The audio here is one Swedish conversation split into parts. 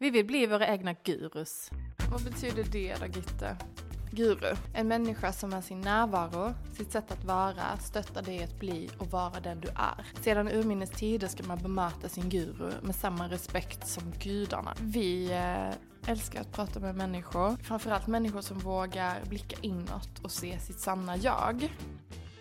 Vi vill bli våra egna gurus. Vad betyder det då, Gitte? Guru. En människa som med sin närvaro, sitt sätt att vara, stöttar dig att bli och vara den du är. Sedan urminnes tider ska man bemöta sin guru med samma respekt som gudarna. Vi eh, älskar att prata med människor, framförallt människor som vågar blicka inåt och se sitt sanna jag.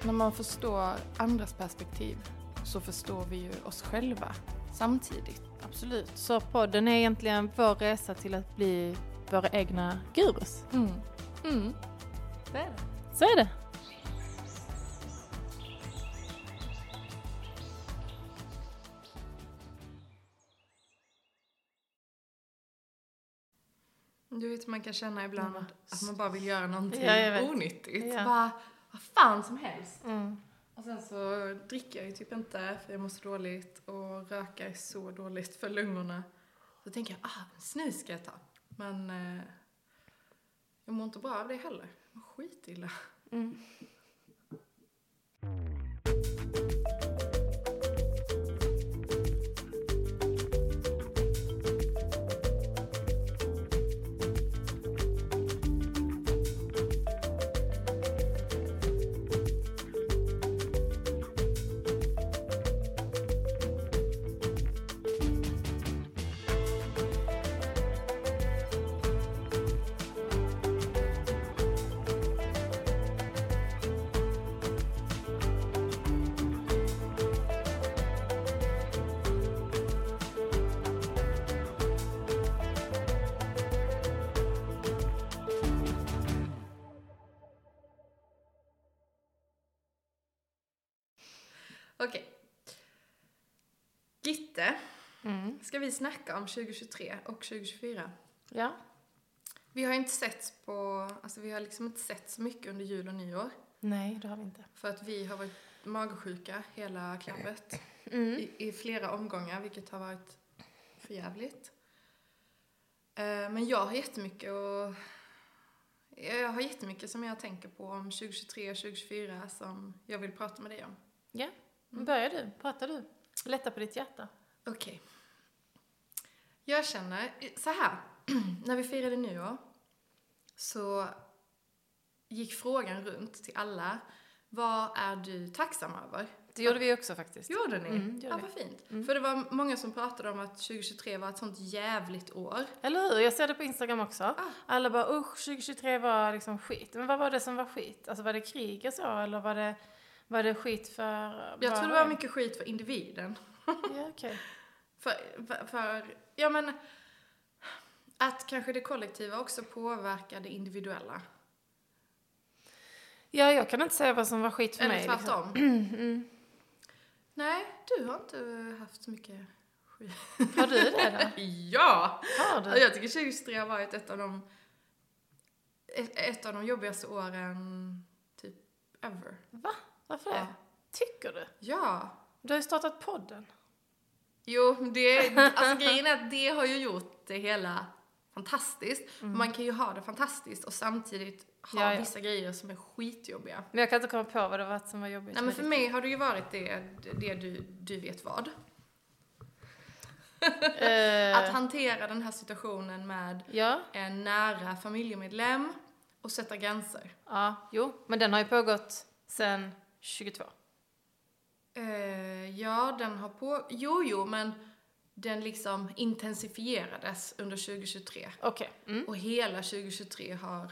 När man förstår andras perspektiv så förstår vi ju oss själva samtidigt. Absolut. Så podden är egentligen vår resa till att bli våra egna gurus. Mm. Mm. Det är det. Så är det. Du vet man kan känna ibland Mm. att man bara vill göra någonting Ja, onyttigt. Ja. Bara, vad fan som helst. Mm. Och sen så dricker jag ju typ inte för jag mår så dåligt och röka är så dåligt för lungorna. Så tänker jag, ah, snus ska jag ta. Men eh, jag mår inte bra av det heller. Jag mår skitilla. Mm. Okej. Gitte, Mm. ska vi snacka om 2023 och 2024? Ja. Vi har inte sett på, alltså vi har liksom inte sett så mycket under jul och nyår. Nej, det har vi inte. För att vi har varit magsjuka hela klabbet. Mm. i, i flera omgångar, vilket har varit förjävligt. Eh, men jag har jättemycket och jag har jättemycket som jag tänker på om 2023 och 2024 som jag vill prata med dig om. Ja. Börjar du. Prata du. Lätta på ditt hjärta. Okej. Jag känner så här. När vi firade nyår så gick frågan runt till alla. Vad är du tacksam över? Det gjorde vi också faktiskt. Gjorde ni? Mm, gjorde ja, vad fint. Mm. För det var många som pratade om att 2023 var ett sånt jävligt år. Eller hur? Jag ser det på Instagram också. Ah. Alla bara usch, 2023 var liksom skit. Men vad var det som var skit? Alltså var det krig och så? Eller var det, var det skit för... Jag tror det var en? mycket skit för individen. Ja, okej. För, för, ja men, att kanske det kollektiva också påverkar det individuella. Ja, jag kan inte säga vad som var skit för Eller mig. tvärtom. Mm. Nej, du har inte haft så mycket skit. Har du det då? ja! Har du? Jag tycker 2023 har varit ett av de, ett, ett av de jobbigaste åren, typ, ever. Va? Varför det? Ja. Tycker du? Ja. Du har ju startat podden. Jo, det, alltså grejen är att det har ju gjort det hela fantastiskt. Man kan ju ha det fantastiskt och samtidigt ha Ja, ja. vissa grejer som är skitjobbiga. Men jag kan inte komma på vad det var som var jobbigt. Nej men för mig har det ju varit det, det du, du vet vad. Eh, Att hantera den här situationen med ja, en nära familjemedlem och sätta gränser. ja, jo. Men den har ju pågått sen 22. Eh, ja, den har på... Jo, jo, men den liksom intensifierades under 2023. Okej. Mm. Och hela 2023 har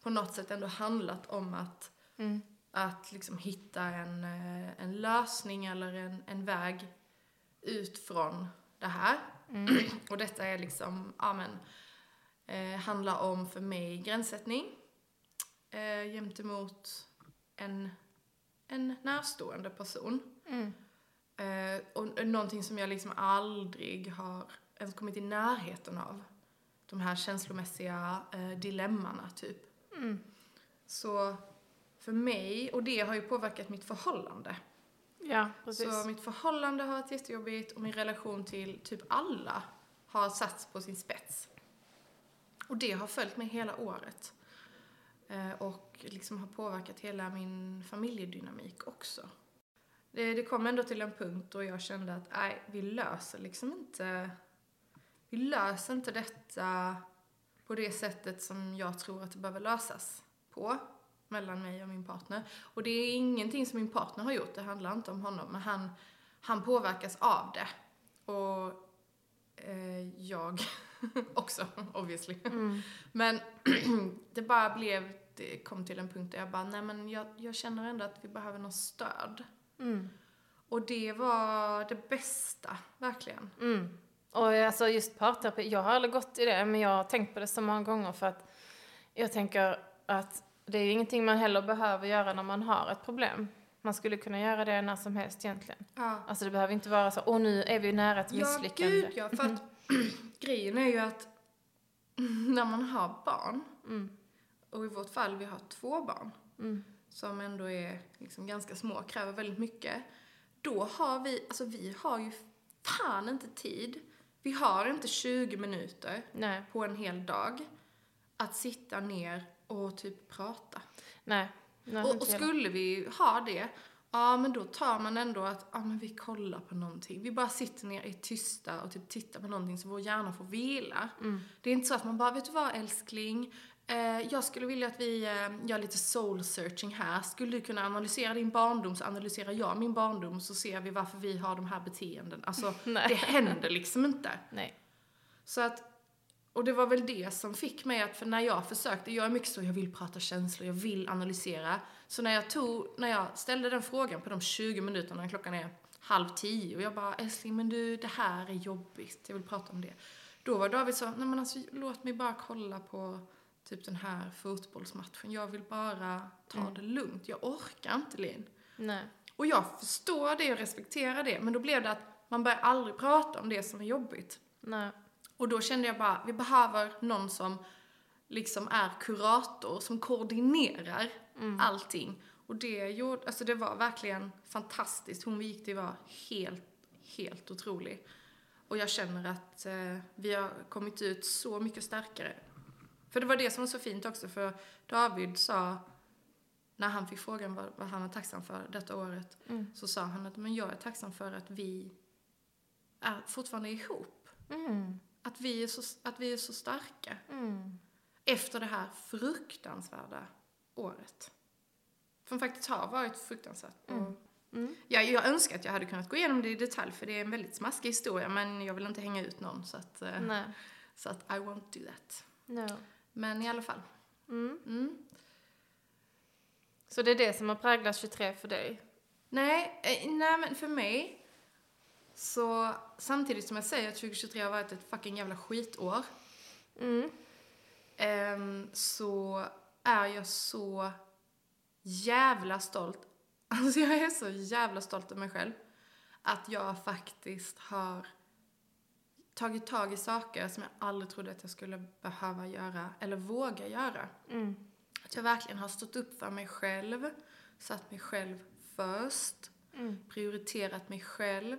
på något sätt ändå handlat om att, Mm. att liksom hitta en, eh, en lösning eller en, en väg ut från det här. Mm. Och detta är liksom, ja men, eh, handlar om för mig gränssättning eh, gentemot en, en närstående person. Mm. Eh, och någonting som jag liksom aldrig har ens kommit i närheten av. De här känslomässiga eh, dilemmana, typ. Mm. Så för mig, och det har ju påverkat mitt förhållande. Ja, precis. Så mitt förhållande har varit jättejobbigt och min relation till typ alla har satts på sin spets. Och det har följt mig hela året. Eh, och liksom har påverkat hela min familjedynamik också. Det, det kom ändå till en punkt då jag kände att nej, vi löser liksom inte vi löser inte detta på det sättet som jag tror att det behöver lösas på mellan mig och min partner. Och det är ingenting som min partner har gjort, det handlar inte om honom, men han, han påverkas av det. Och eh, jag också, obviously. Mm. Men det bara blev, det kom till en punkt där jag bara, nej men jag, jag känner ändå att vi behöver något stöd. Mm. Och det var det bästa, verkligen. Mm. Och alltså just parterapi, jag har aldrig gått i det, men jag har tänkt på det så många gånger för att jag tänker att det är ju ingenting man heller behöver göra när man har ett problem. Man skulle kunna göra det när som helst egentligen. Ja. Alltså det behöver inte vara så, åh nu är vi nära ett Ja, misslyckande. gud ja. För att grejen är ju att när man har barn, Mm. Och i vårt fall vi har två barn, Mm. som ändå är liksom ganska små, kräver väldigt mycket. Då har vi, alltså vi har ju fan inte tid. Vi har inte 20 minuter Nej, på en hel dag att sitta ner och typ prata. nej. nej Och, och skulle vi ha det, ja men då tar man ändå att, ja men vi kollar på någonting. Vi bara sitter ner, är tysta och typ tittar på någonting så vår hjärna får vila. Mm. Det är inte så att man bara, vet du vad älskling? Eh, jag skulle vilja att vi eh, gör lite soul searching här. Skulle du kunna analysera din barndom så analyserar jag min barndom så ser vi varför vi har de här beteenden. Alltså, det händer liksom inte. Nej. Så att, och det var väl det som fick mig att, för när jag försökte, jag är mycket så, jag vill prata känslor, jag vill analysera. Så när jag tog, när jag ställde den frågan på de 20 minuterna, klockan är halv tio, och jag bara, älskling men du, det här är jobbigt, jag vill prata om det. Då var David så, nej men alltså låt mig bara kolla på typ den här fotbollsmatchen, jag vill bara ta Mm. det lugnt, jag orkar inte Linn. Nej. Och jag förstår det och respekterar det, men då blev det att man börjar aldrig prata om det som är jobbigt. Nej. Och då kände jag bara, vi behöver någon som liksom är kurator, som koordinerar Mm. allting. Och det gjorde, alltså det var verkligen fantastiskt. Hon vi gick till var helt, helt otrolig. Och jag känner att eh, vi har kommit ut så mycket starkare. För det var det som var så fint också, för David sa, när han fick frågan vad, vad han var tacksam för detta året, Mm. så sa han att men jag är tacksam för att vi är fortfarande ihop. Mm. Att vi är så, att vi är så starka. Mm. Efter det här fruktansvärda året. Som faktiskt har varit fruktansvärt. Mm. Mm. jag, jag önskar att jag hade kunnat gå igenom det i detalj för det är en väldigt smaskig historia men jag vill inte hänga ut någon så att, eh, Nej. så att I won't do that. No. Men i alla fall. Mm. Mm. Så det är det som har präglat 23 för dig? Nej, eh, nej men för mig så samtidigt som jag säger att 2023 har varit ett fucking jävla skitår Mm. Ehm, så är jag så jävla stolt. Alltså jag är så jävla stolt över mig själv. Att jag faktiskt har tagit tag i saker som jag aldrig trodde att jag skulle behöva göra eller våga göra. Mm. Att jag verkligen har stått upp för mig själv, satt mig själv först, Mm. prioriterat mig själv.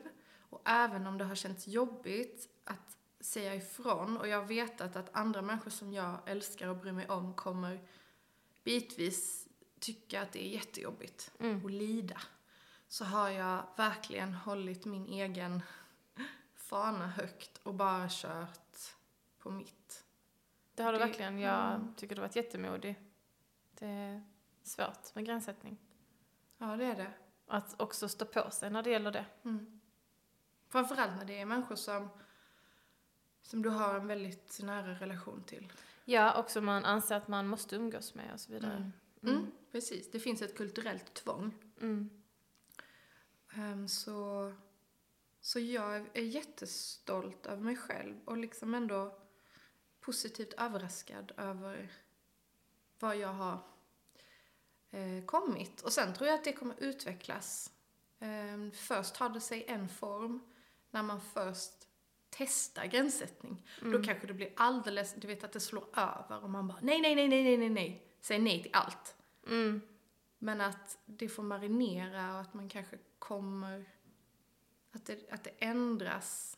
Och även om det har känts jobbigt att säga ifrån och jag har vetat att andra människor som jag älskar och bryr mig om kommer bitvis tycka att det är jättejobbigt Mm. och lida. Så har jag verkligen hållit min egen fana högt och bara kört på mitt. Det har du Det- verkligen. Jag mm. tycker du har varit jättemodig. Det är svårt med gränssättning. Ja, det är det. Att också stå på sig när det gäller det. Mm. Framförallt när det är människor som, som du har en väldigt nära relation till. Ja, också man anser att man måste umgås med och så vidare. Mm. Mm. Mm, precis. Det finns ett kulturellt tvång. Ehm, så, så jag är jättestolt över mig själv och liksom ändå positivt överraskad över vad jag har eh, kommit. Och sen tror jag att det kommer utvecklas. Ehm, först har det sig en form när man först testar gränssättning. Mm. Då kanske det blir alldeles, du vet att det slår över och man bara nej, nej, nej, nej, nej, nej, nej. Säg nej till allt. Mm. Men att det får marinera och att man kanske kommer... Att det, att det ändras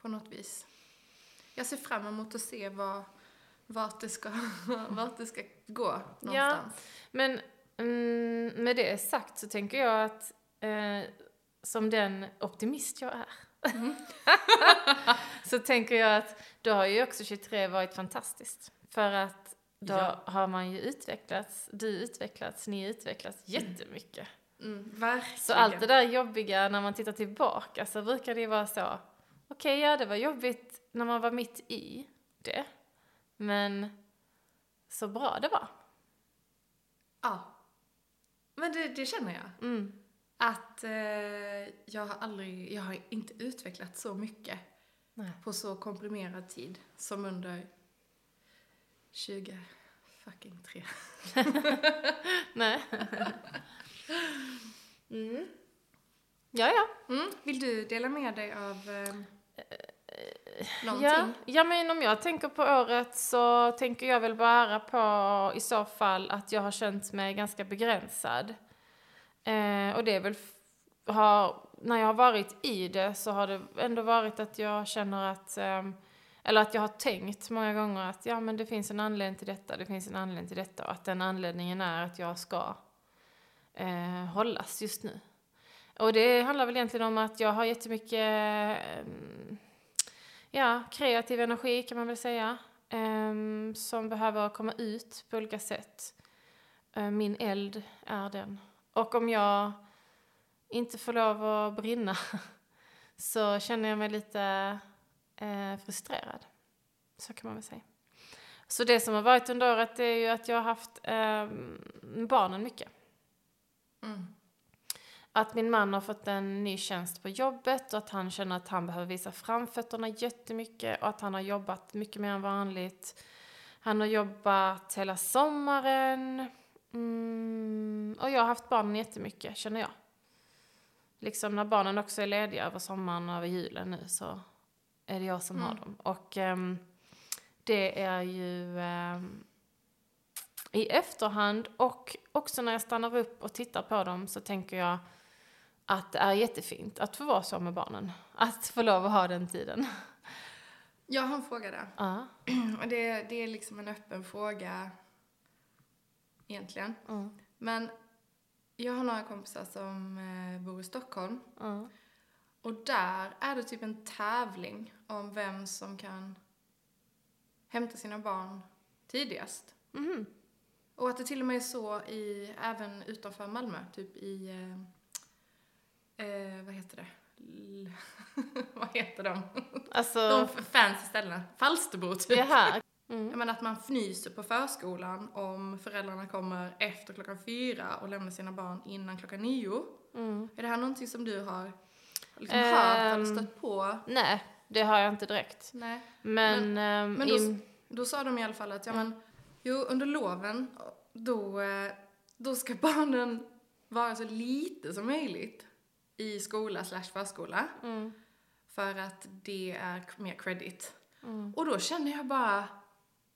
på något vis. Jag ser fram emot att se vad, vart, det ska, vart det ska gå någonstans. Men mm, med det sagt så tänker jag att eh, som den optimist jag är, så tänker jag att då har ju också 23 varit fantastiskt. För att då Ja. har man ju utvecklats, du utvecklats, ni utvecklats jättemycket. Mm, verkligen. Så allt det där jobbiga när man tittar tillbaka så brukar det ju vara så. Okej, ja det var jobbigt när man var mitt i det. Men så bra det var. Ja. Men det, det känner jag. Mm. Att eh, jag har aldrig, jag har inte utvecklat så mycket Nej. på så komprimerad tid som under 20 fucking tre. Nej. mm. Ja, ja. Mm. Vill du dela med dig av eh, någonting? Ja, ja, men om jag tänker på året så tänker jag väl bara på i så fall att jag har känt mig ganska begränsad. Eh, och det är väl, har, när jag har varit i det så har det ändå varit att jag känner att, ehm, eller att jag har tänkt många gånger att ja men det finns en anledning till detta, det finns en anledning till detta och att den anledningen är att jag ska eh, hållas just nu. Och det handlar väl egentligen om att jag har jättemycket eh, ja, kreativ energi kan man väl säga. Eh, som behöver komma ut på olika sätt. Eh, min eld är den. Och om jag inte får lov att brinna så känner jag mig lite eh, frustrerad. Så kan man väl säga. Så det som har varit under året är ju att jag har haft ehm, barnen mycket. Mm. Att min man har fått en ny tjänst på jobbet och att han känner att han behöver visa framfötterna jättemycket och att han har jobbat mycket mer än vanligt. Han har jobbat hela sommaren. Mm, och jag har haft barnen jättemycket, känner jag. Liksom när barnen också är lediga över sommaren och över julen nu så är det jag som har Mm. dem. Och ehm, det är ju ehm, i efterhand och också när jag stannar upp och tittar på dem så tänker jag att det är jättefint att få vara så med barnen. Att få lov att ha den tiden. Jag har en fråga där. Ja. Och det, det är liksom en öppen fråga egentligen. Mm. Men jag har några kompisar som eh, bor i Stockholm. Mm. Och där är det typ en tävling om vem som kan hämta sina barn tidigast. Mhm. Och att det till och med är så i, även utanför Malmö, typ i, eh, eh, vad heter det? L- vad heter de? Alltså, De fancy ställena. Falsterbo typ. jaha. Jag Mm. menar att man fnyser på förskolan om föräldrarna kommer efter klockan fyra och lämnar sina barn innan klockan nio. Mm. Är det här någonting som du har liksom hört eller Ehm, stött på? Nej, det har jag inte direkt. Nej. Men, ehm, men då- Då sa de i alla fall att, ja men, jo under loven, då, eh, då ska barnen vara så lite som möjligt i skola slash förskola. mm, För att det är mer credit. mm, Och då känner jag bara,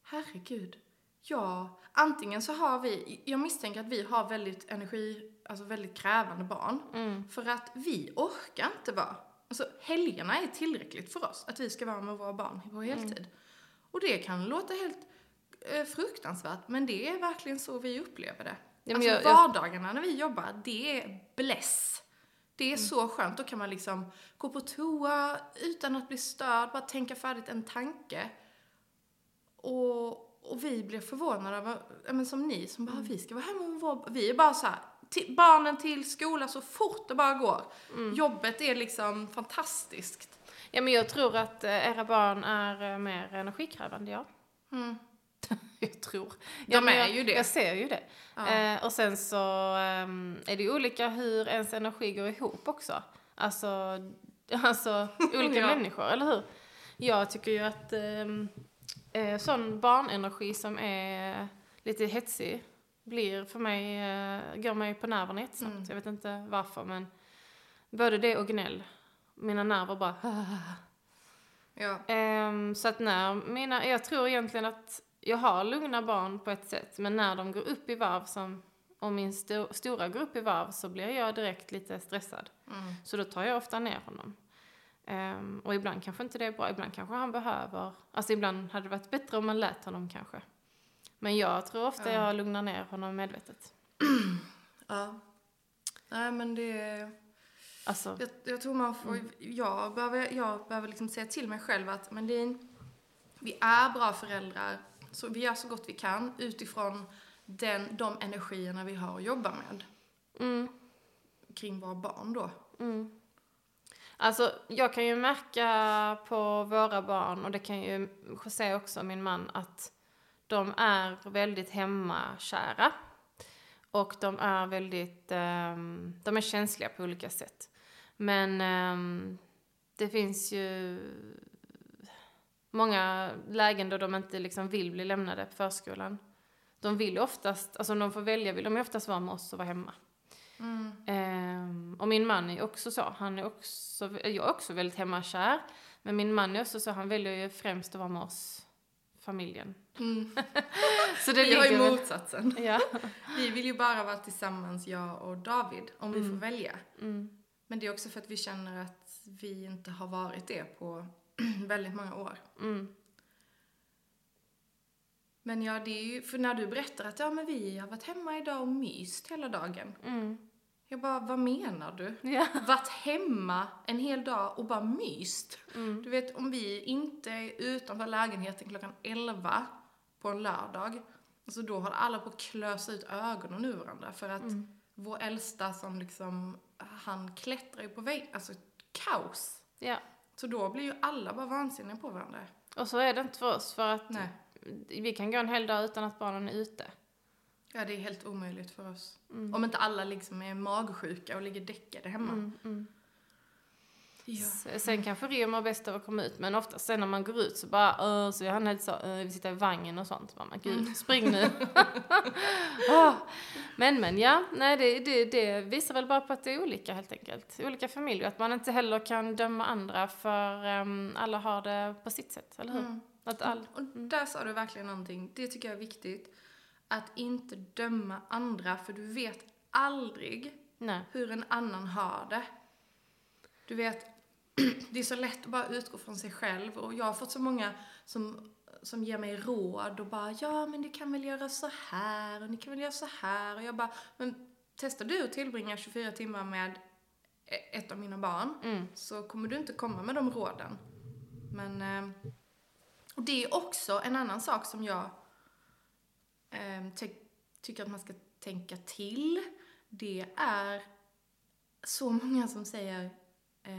herregud. Ja, antingen så har vi, jag misstänker att vi har väldigt energi, alltså väldigt krävande barn. mm, För att vi orkar inte vara, alltså helgerna är tillräckligt för oss, att vi ska vara med våra barn på heltid. Och det kan låta helt fruktansvärt, men det är verkligen så vi upplever det. Ja, alltså jag- jag- vardagarna när vi jobbar, det är bless. Det är Mm. så skönt, då kan man liksom gå på toa utan att bli störd, bara tänka färdigt en tanke. Och, och vi blir förvånade över, men som ni som bara, Mm. vi ska vara hemma med vår, vi är bara så här, till, barnen till skola så fort det bara går. Mm. Jobbet är liksom fantastiskt. Ja, men jag tror att eh, era barn är eh, mer energikrävande, ja. Mm. Jag tror. De ja, men är jag, ju det. Jag ser ju det. Ja. Eh, och sen så ehm, är det ju olika hur ens energi går ihop också. Alltså, alltså olika Ja. människor, eller hur? Jag tycker ju att ehm, eh, sån barnenergi som är lite hetsig blir för mig, eh, går mig på nerverna jättesnabbt. Mm. Jag vet inte varför men både det och gnäll. Mina nerver bara Ja. Ehm, så att när mina, jag tror egentligen att jag har lugna barn på ett sätt, men när de går upp i varv, som om min sto, stora går upp i varv, så blir jag direkt lite stressad. Mm. Så då tar jag ofta ner honom. Ehm, och ibland kanske inte det är bra, ibland kanske han behöver, alltså ibland hade det varit bättre om man lät honom kanske. Men jag tror ofta Ja. jag lugnar ner honom medvetet. ja. Nej men det, Alltså, Jag, jag tror man får, jag behöver, jag behöver liksom säga till mig själv att men Lin, vi är bra föräldrar, så vi gör så gott vi kan utifrån den, de energierna vi har att jobba med mm, kring våra barn då. mm. Alltså, jag kan ju märka på våra barn, och det kan ju José också, min man, att de är väldigt hemmakära. Och de är väldigt, ehm, de är känsliga på olika sätt. Men ehm, det finns ju många lägen då de inte liksom vill bli lämnade på förskolan. De vill oftast, alltså om de får välja vill de oftast vara med oss och vara hemma. Ehm, och min man är också så, han är också, jag är också väldigt hemmakär. Men min man är också så, han väljer ju främst att vara med oss, familjen. så det har ju motsatsen. Ja. Vi vill ju bara vara tillsammans, jag och David, om vi får välja. Mm. Men det är också för att vi känner att vi inte har varit det på väldigt många år. Mm. Men ja, det är ju, för när du berättar att ja men vi har varit hemma idag och myst hela dagen. Mm. Jag bara, vad menar du? Ja. Varit hemma en hel dag och bara myst. Mm. Du vet, om vi inte är utanför lägenheten klockan 11 på en lördag, alltså då har alla på att klösa ut ögonen ur varandra för att Mm. vår äldsta som liksom, han klättrar ju på vägg, alltså kaos. ja. Så då blir ju alla bara vansinniga på varandra. Och så är det inte för oss, för att Nej. vi kan gå en hel dag utan att barnen är ute. Ja, det är helt omöjligt för oss. Mm. Om inte alla liksom är magsjuka och ligger däckade hemma. Mm, mm. Ja. Sen kanske Rio mår bäst av att komma ut, men ofta sen när man går ut så bara, uh, så är han helt så, uh, vi sitter i vagnen och sånt. Men gud, spring nu. Åh. Men men ja, nej det, det, det visar väl bara på att det är olika helt enkelt. Olika familjer, att man inte heller kan döma andra för ehm, alla har det på sitt sätt, eller hur? Mm. Att all, Och där sa du verkligen någonting. Det tycker jag är viktigt. Att inte döma andra, för du vet aldrig nej. hur en annan har det. Du vet, det är så lätt att bara utgå från sig själv och jag har fått så många som, som ger mig råd och bara ja men du kan väl göra så här och ni kan väl göra så här och jag bara men testar du att tillbringa 24 timmar med e- ett av mina barn Mm. så kommer du inte komma med de råden. Men, eh, och det är också en annan sak som jag eh, ty- tycker att man ska tänka till. Det är så många som säger, eh,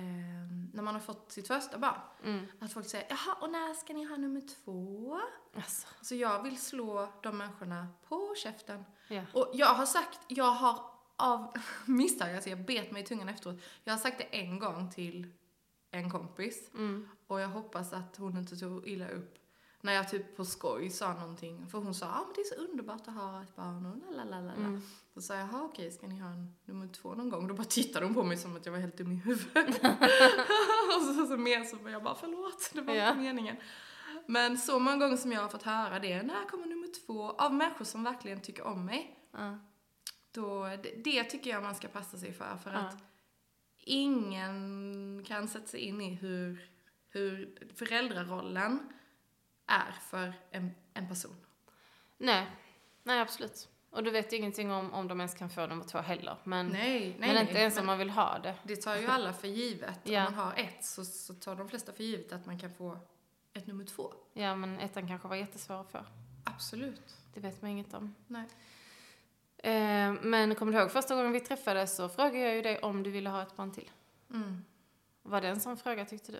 när man har fått sitt första barn, Mm. att folk säger jaha, och när ska ni ha nummer två? Alltså, Så jag vill slå de människorna på käften. ja. Och jag har sagt, jag har av misstag, alltså jag bet mig i tungan efteråt. Jag har sagt det en gång till en kompis Mm. och jag hoppas att hon inte tog illa upp. När jag typ på skoj sa någonting, för hon sa ah, men det är så underbart att ha ett barn och lalalala. Mm. Så sa jag, jaha okej, ska ni ha en nummer två någon gång? Då bara tittade hon på mig som att jag var helt dum i huvudet. och så, så mer så var jag bara, förlåt, det var Ja. inte meningen. Men så många gånger som jag har fått höra det, när kommer nummer två? Av människor som verkligen tycker om mig. Ja. Då, det, det tycker jag man ska passa sig för. För Ja. att ingen kan sätta sig in i hur, hur föräldrarollen är för en, en person. Nej, nej absolut. Och du vet ju ingenting om, om de ens kan få nummer två heller. Men, Nej, nej, men nej. inte ens Men om man vill ha det. Det tar ju alla för givet. Ja. Om man har ett så, så tar de flesta för givet att man kan få ett nummer två. Ja, men ettan kanske var jättesvår att få. Absolut. Det vet man inget om. Nej. Eh, men kommer du ihåg första gången vi träffades så frågade jag ju dig om du ville ha ett barn till. Mm. Var det en sån fråga tyckte du?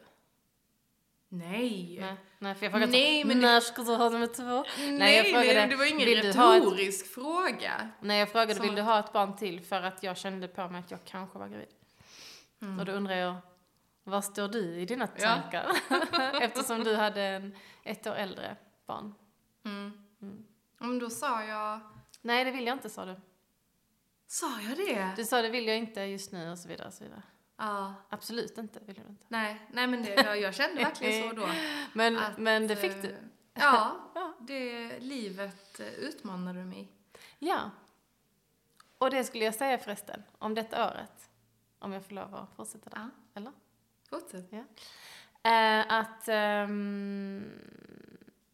Nej. Nej, nej för jag frågade Nej, men när ska du ha nummer två? Nej, Nej, jag frågade, nej, det var ingen ha ett- retorisk fråga. Nej, jag frågade Som- vill du ha ett barn till för att jag kände på mig att jag kanske var gravid. Mm. Och då undrar jag, var står du i dina Ja. tankar? Eftersom du hade en ett år äldre barn. Mm. Mm. Men då sa jag... Nej, det vill jag inte, sa du. Sa jag det? Du sa det vill jag inte just nu och så vidare. Och så vidare. Ja. Absolut inte, vill du inte. Nej, nej men det, jag, jag kände verkligen så då. Men, Att, men det fick eh, du. Ja, Ja. det, livet eh, utmanade mig. Ja. Och det skulle jag säga förresten, om detta året. Om jag får lov att fortsätta där. Ja. Eller? Fortsätt. Eh, att, ehm,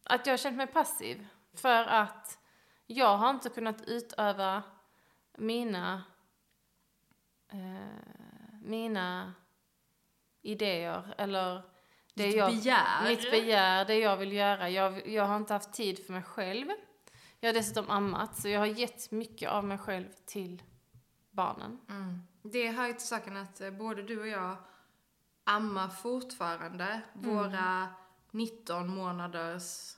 att jag har känt mig passiv. För att jag har inte kunnat utöva mina, eh, mina idéer eller det Ditt jag, begär. mitt begär, det jag vill göra. Jag, jag har inte haft tid för mig själv. Jag har dessutom ammat, så jag har gett mycket av mig själv till barnen. Mm. Det hör ju till saken att eh, både du och jag ammar fortfarande våra 19 månaders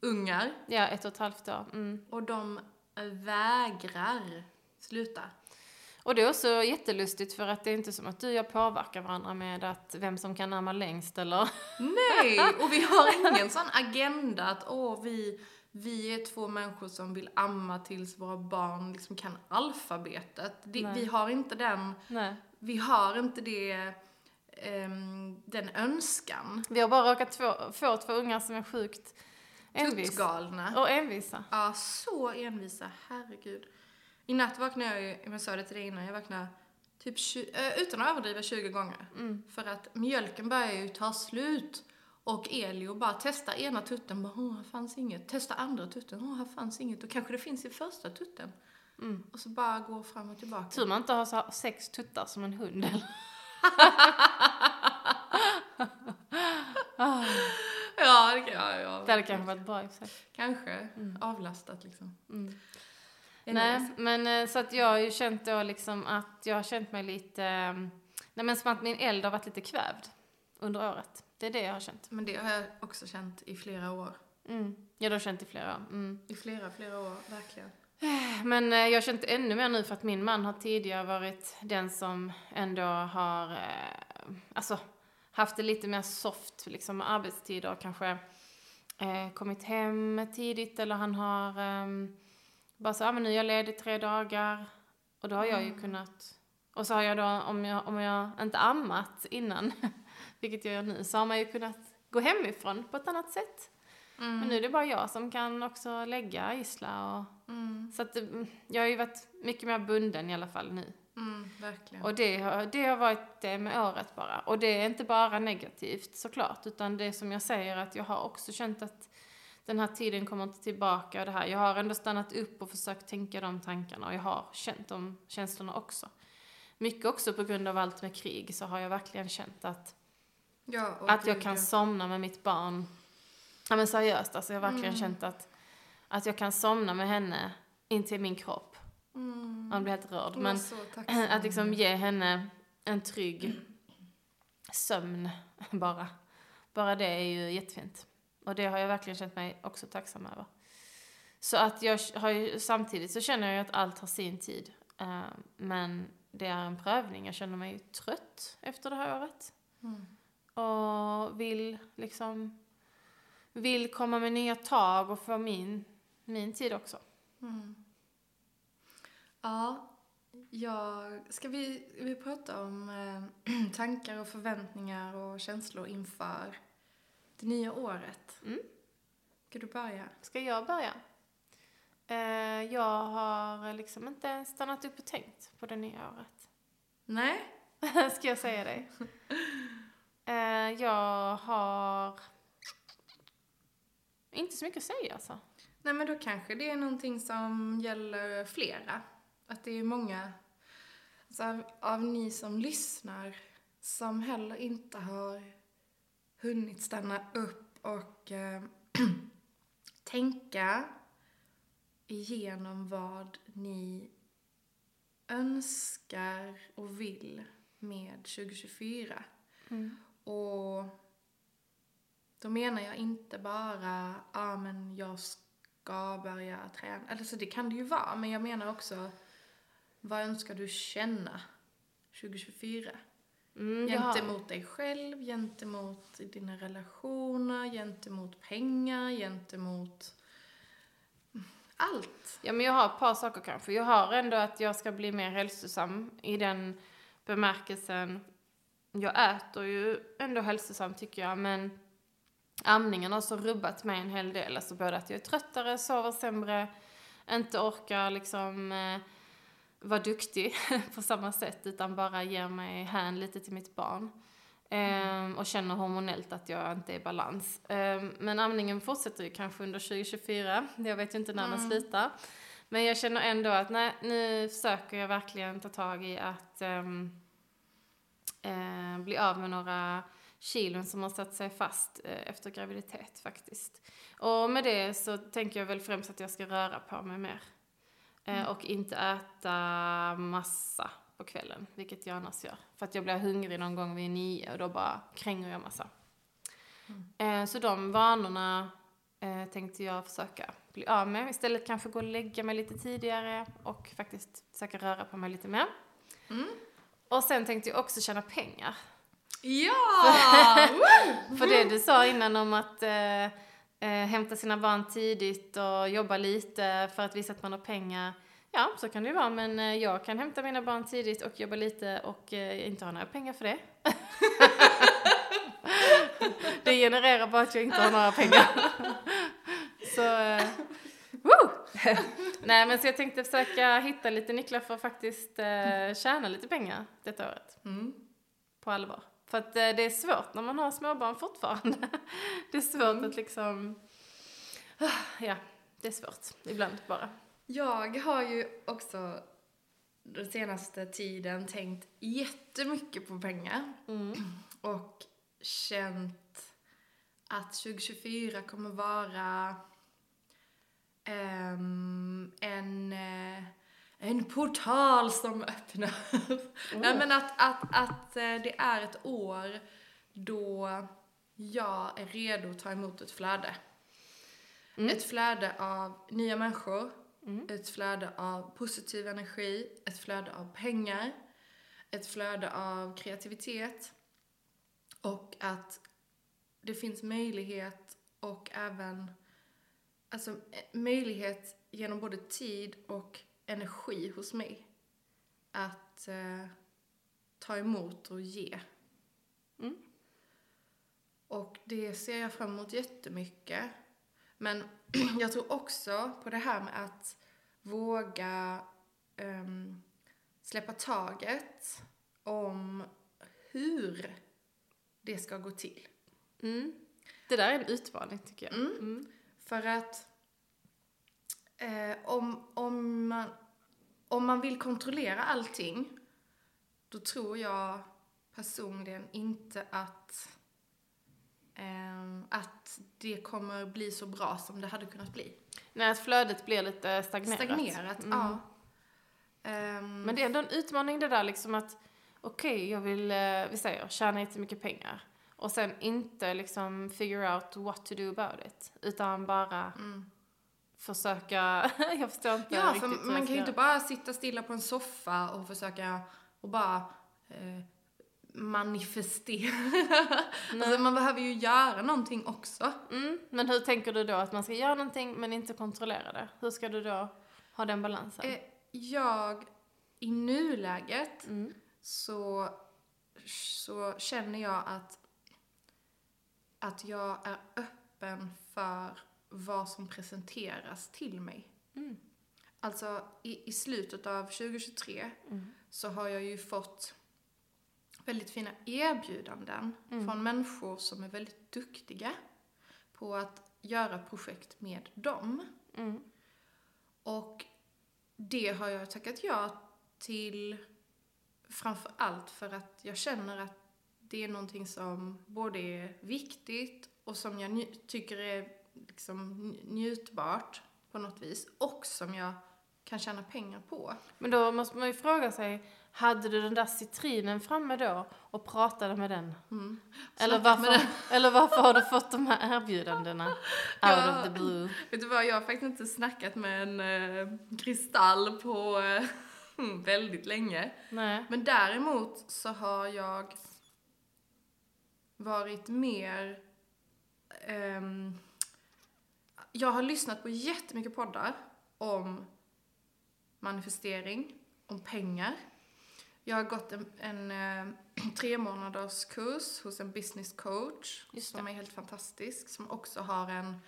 ungar. Ja, ett och ett halvt år. Mm. Och de vägrar sluta. Och det är också jättelustigt för att det är inte som att du och jag påverkar varandra med att vem som kan amma längst eller... Nej! Och vi har ingen sån agenda att åh, vi, vi är två människor som vill amma tills våra barn liksom kan alfabetet. Det, vi har inte den, Nej. vi har inte det, ehm, den önskan. Vi har bara råkat få, få två ungar som är sjukt envisa. Tuttgalna. Och envisa. Ja, så envisa, herregud. I natt vaknade jag ju, jag sa det till dig innan, jag vaknade typ 20, eh, utan att överdriva 20 gånger. Mm. För att mjölken börjar ju ta slut. Och Elio bara testar ena tutten, bara åh, här fanns inget. Testa andra tutten, åh, här fanns inget. Och kanske det finns i första tutten. Mm. Och så bara går fram och tillbaka. Tur man inte har så sex tuttar som en hund eller? Ja, det kan ja, ja. Det hade kanske varit bra i sig. Kanske. Avlastat liksom. Mm. Nej, men eh, så att jag har ju känt då liksom att jag har känt mig lite, eh, nej men som att min eld har varit lite kvävd under året. Det är det jag har känt. Men det har jag också känt i flera år. Mm. Ja, det har känt i flera år. Mm. I flera, flera år, verkligen. Men eh, jag har känt ännu mer nu för att min man har tidigare varit den som ändå har, eh, alltså haft det lite mer soft liksom med arbetstider och kanske eh, kommit hem tidigt eller han har ehm, bara så, ah, men nu är jag ledig tre dagar och då har jag ju kunnat, och så har jag då, om jag, om jag inte ammat innan, vilket jag gör nu, så har man ju kunnat gå hemifrån på ett annat sätt. Mm. Men nu är det bara jag som kan också lägga Isla och Mm, så att mm, jag har ju varit mycket mer bunden i alla fall nu. mm, verkligen. Och det har, det har varit det med året bara. Och det är inte bara negativt såklart, utan det som jag säger att jag har också känt att den här tiden kommer inte tillbaka och det här. Jag har ändå stannat upp och försökt tänka de tankarna och jag har känt de känslorna också. Mycket också på grund av allt med krig så har jag verkligen känt att, ja, att jag kan ja. somna med mitt barn. Ja men seriöst, alltså jag har verkligen Mm. känt att, att jag kan somna med henne in till min kropp. Mm. Man blir helt rörd. Men att liksom ge henne en trygg sömn bara. Bara det är ju jättefint. Och det har jag verkligen känt mig också tacksam över. Så att jag har ju, samtidigt så känner jag ju att allt har sin tid. Eh, men det är en prövning. Jag känner mig trött efter det här året. Mm. Och vill liksom, vill komma med nya tag och få min, min tid också. Mm. Ja, jag, ska vi, vi prata om eh, tankar och förväntningar och känslor inför det nya året? Mm. Ska du börja? Ska jag börja? Eh, jag har liksom inte stannat upp och tänkt på det nya året. Nej? Ska jag säga dig? Eh, jag har inte så mycket att säga alltså. Nej, men då kanske det är någonting som gäller flera. Att det är många alltså, av, av ni som lyssnar som heller inte har hunnit stanna upp och eh, tänka igenom vad ni önskar och vill med 2024. Och då menar jag inte bara, ja ah, men jag ska börja träna. Eller så det kan det ju vara, men jag menar också, vad önskar du känna 2024? Mm, Gentemot dig själv, gentemot dina relationer, gentemot pengar, gentemot allt. Ja, men jag har ett par saker kanske. Jag har ändå att jag ska bli mer hälsosam i den bemärkelsen. Jag äter ju ändå hälsosamt tycker jag, men amningen har så rubbat mig en hel del. Alltså både att jag är tröttare, sover sämre, inte orkar liksom eh, vara duktig på samma sätt, utan bara ger mig hän lite till mitt barn. Ehm, och känner hormonellt att jag inte är i balans. Ehm, men amningen fortsätter ju kanske under 2024. Jag vet ju inte när den slutar. Men jag känner ändå att nej, nu försöker jag verkligen ta tag i att ehm, eh, bli av med några kilon som har satt sig fast eh, efter graviditet faktiskt. Och med det så tänker jag väl främst att jag ska röra på mig mer. Eh, och inte äta massa på kvällen, vilket jag annars gör. För att jag blir hungrig någon gång vid nio och då bara kränger jag massa. Eh, så de vanorna eh, tänkte jag försöka bli av med. Istället kanske gå och lägga mig lite tidigare och faktiskt försöka röra på mig lite mer. Och sen tänkte jag också tjäna pengar. Ja! För det du sa innan om att eh, hämta sina barn tidigt och jobba lite för att visa att man har pengar. Ja, så kan det ju vara, men eh, jag kan hämta mina barn tidigt och jobba lite och eh, inte ha några pengar för det. det genererar bara att jag inte har några pengar. så, eh! Nej, men så jag tänkte försöka hitta lite nycklar för att faktiskt eh, tjäna lite pengar detta året Mm. på allvar. För att eh, det är svårt när man har småbarn fortfarande. Det är svårt att liksom... Ah, Ja, det är svårt ibland bara. Jag har ju också den senaste tiden tänkt jättemycket på pengar och känt att 2024 kommer vara ehm, en, eh, en portal som öppnar. Nej men att, att, att eh, det är ett år då jag är redo att ta emot ett flöde. Ett flöde av nya människor, ett flöde av positiv energi, ett flöde av pengar, ett flöde av kreativitet och att det finns möjlighet och även alltså, eh, möjlighet genom både tid och energi hos mig att eh, ta emot och ge. Och det ser jag fram emot jättemycket. Men jag tror också på det här med att våga ehm, släppa taget om hur det ska gå till. Mm. Det där är en utmaning tycker jag. Mm. För att eh, om, om, man, om man vill kontrollera allting, då tror jag personligen inte att, ehm, att det kommer bli så bra som det hade kunnat bli. Nej, att flödet blir lite stagnerat. Stagnerat, Mm. ja. Ehm, Men det är ändå en utmaning det där liksom att okej, jag vill, eh, vi säger, tjäna jättemycket pengar. Och sen inte liksom figure out what to do about it. Utan bara försöka, jag förstår inte Ja, riktigt för man kan ju inte bara sitta stilla på en soffa och försöka och bara eh, manifestera. alltså man behöver ju göra någonting också. Mm, men hur tänker du då att man ska göra någonting men inte kontrollera det? Hur ska du då ha den balansen? Eh, jag, i nuläget, Mm. så, så känner jag att, att jag är öppen för vad som presenteras till mig. Mm. Alltså i, i slutet av 2023 Mm. så har jag ju fått väldigt fina erbjudanden Mm. från människor som är väldigt duktiga på att göra projekt med dem. Mm. Och det har jag tackat ja till framför allt för att jag känner att det är någonting som både är viktigt och som jag tycker är liksom nj- njutbart på något vis och som jag kan tjäna pengar på. Men då måste man ju fråga sig, hade du den där citrinen framme då och pratade med den? Mm. Eller varför, eller varför har du fått de här erbjudandena out Ja. of the blue? Vet du vad, jag har faktiskt inte snackat med en eh, kristall på eh, väldigt länge. Nej. Men däremot så har jag varit mer... ehm, jag har lyssnat på jättemycket poddar om manifestering, om pengar. Jag har gått en, en eh, tre månaders kurs hos en business coach som är helt fantastisk, som också har en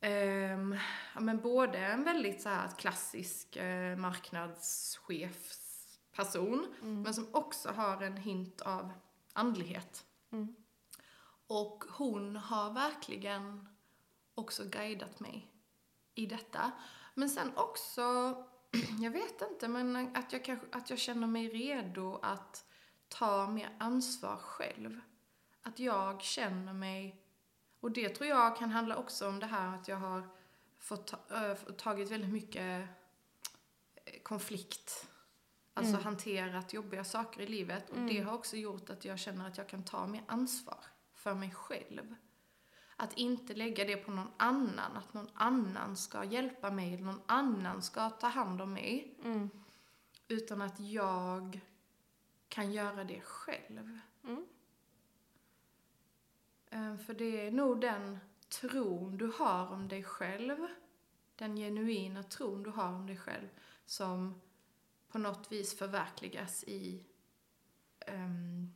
ehm, ja, men både en väldigt så här klassisk eh, marknadschefsperson men som också har en hint av andlighet. Mm. Och hon har verkligen också guidat mig i detta. Men sen också, jag vet inte, men att jag, kanske, att jag känner mig redo att tar mer ansvar själv. Att jag känner mig, och det tror jag kan handla också om det här att jag har fått ta, äh, tagit väldigt mycket eh, konflikt. Alltså Mm. hanterat jobbiga saker i livet. Och Mm. det har också gjort att jag känner att jag kan ta mer ansvar för mig själv. Att inte lägga det på någon annan, att någon annan ska hjälpa mig, eller någon annan ska ta hand om mig. Mm. Utan att jag kan göra det själv. Mm. Eh, För det är nog den tron du har om dig själv, den genuina tron du har om dig själv, som på något vis förverkligas i, ehm,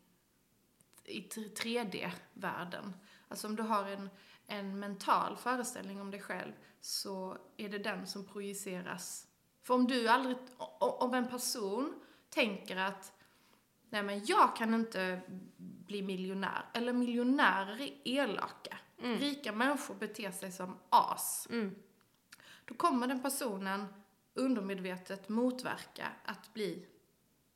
i 3D-världen. Alltså om du har en, en mental föreställning om dig själv så är det den som projiceras. För om du aldrig, om en person tänker att nej men jag kan inte bli miljonär, eller miljonärer är elaka. Mm. Rika människor beter sig som as. Mm. Då kommer den personen undermedvetet motverka att bli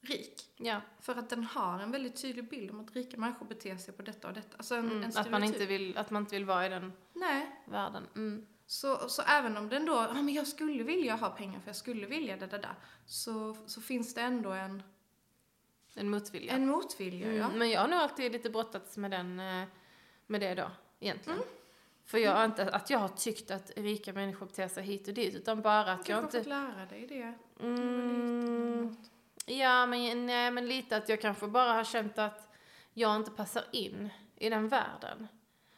rik. Ja. För att den har en väldigt tydlig bild om att rika människor beter sig på detta och detta. Alltså en, Mm. en Att, man inte vill, att man inte vill vara i den Nej. världen. Mm. Så, så även om den då, ja men jag skulle vilja ha pengar för jag skulle vilja det där, där så, så finns det ändå en, En motvilja. en motvilja. Ja. Mm, men jag har nog alltid lite brottats med, den, eh, med det då, egentligen. Mm. För jag har inte att jag har tyckt att rika människor beter sig hit och dit, utan bara att Du jag kanske har inte... fått lära dig det. du Mm. Ja, men, nej, men lite att jag kanske bara har känt att jag inte passar in i den världen.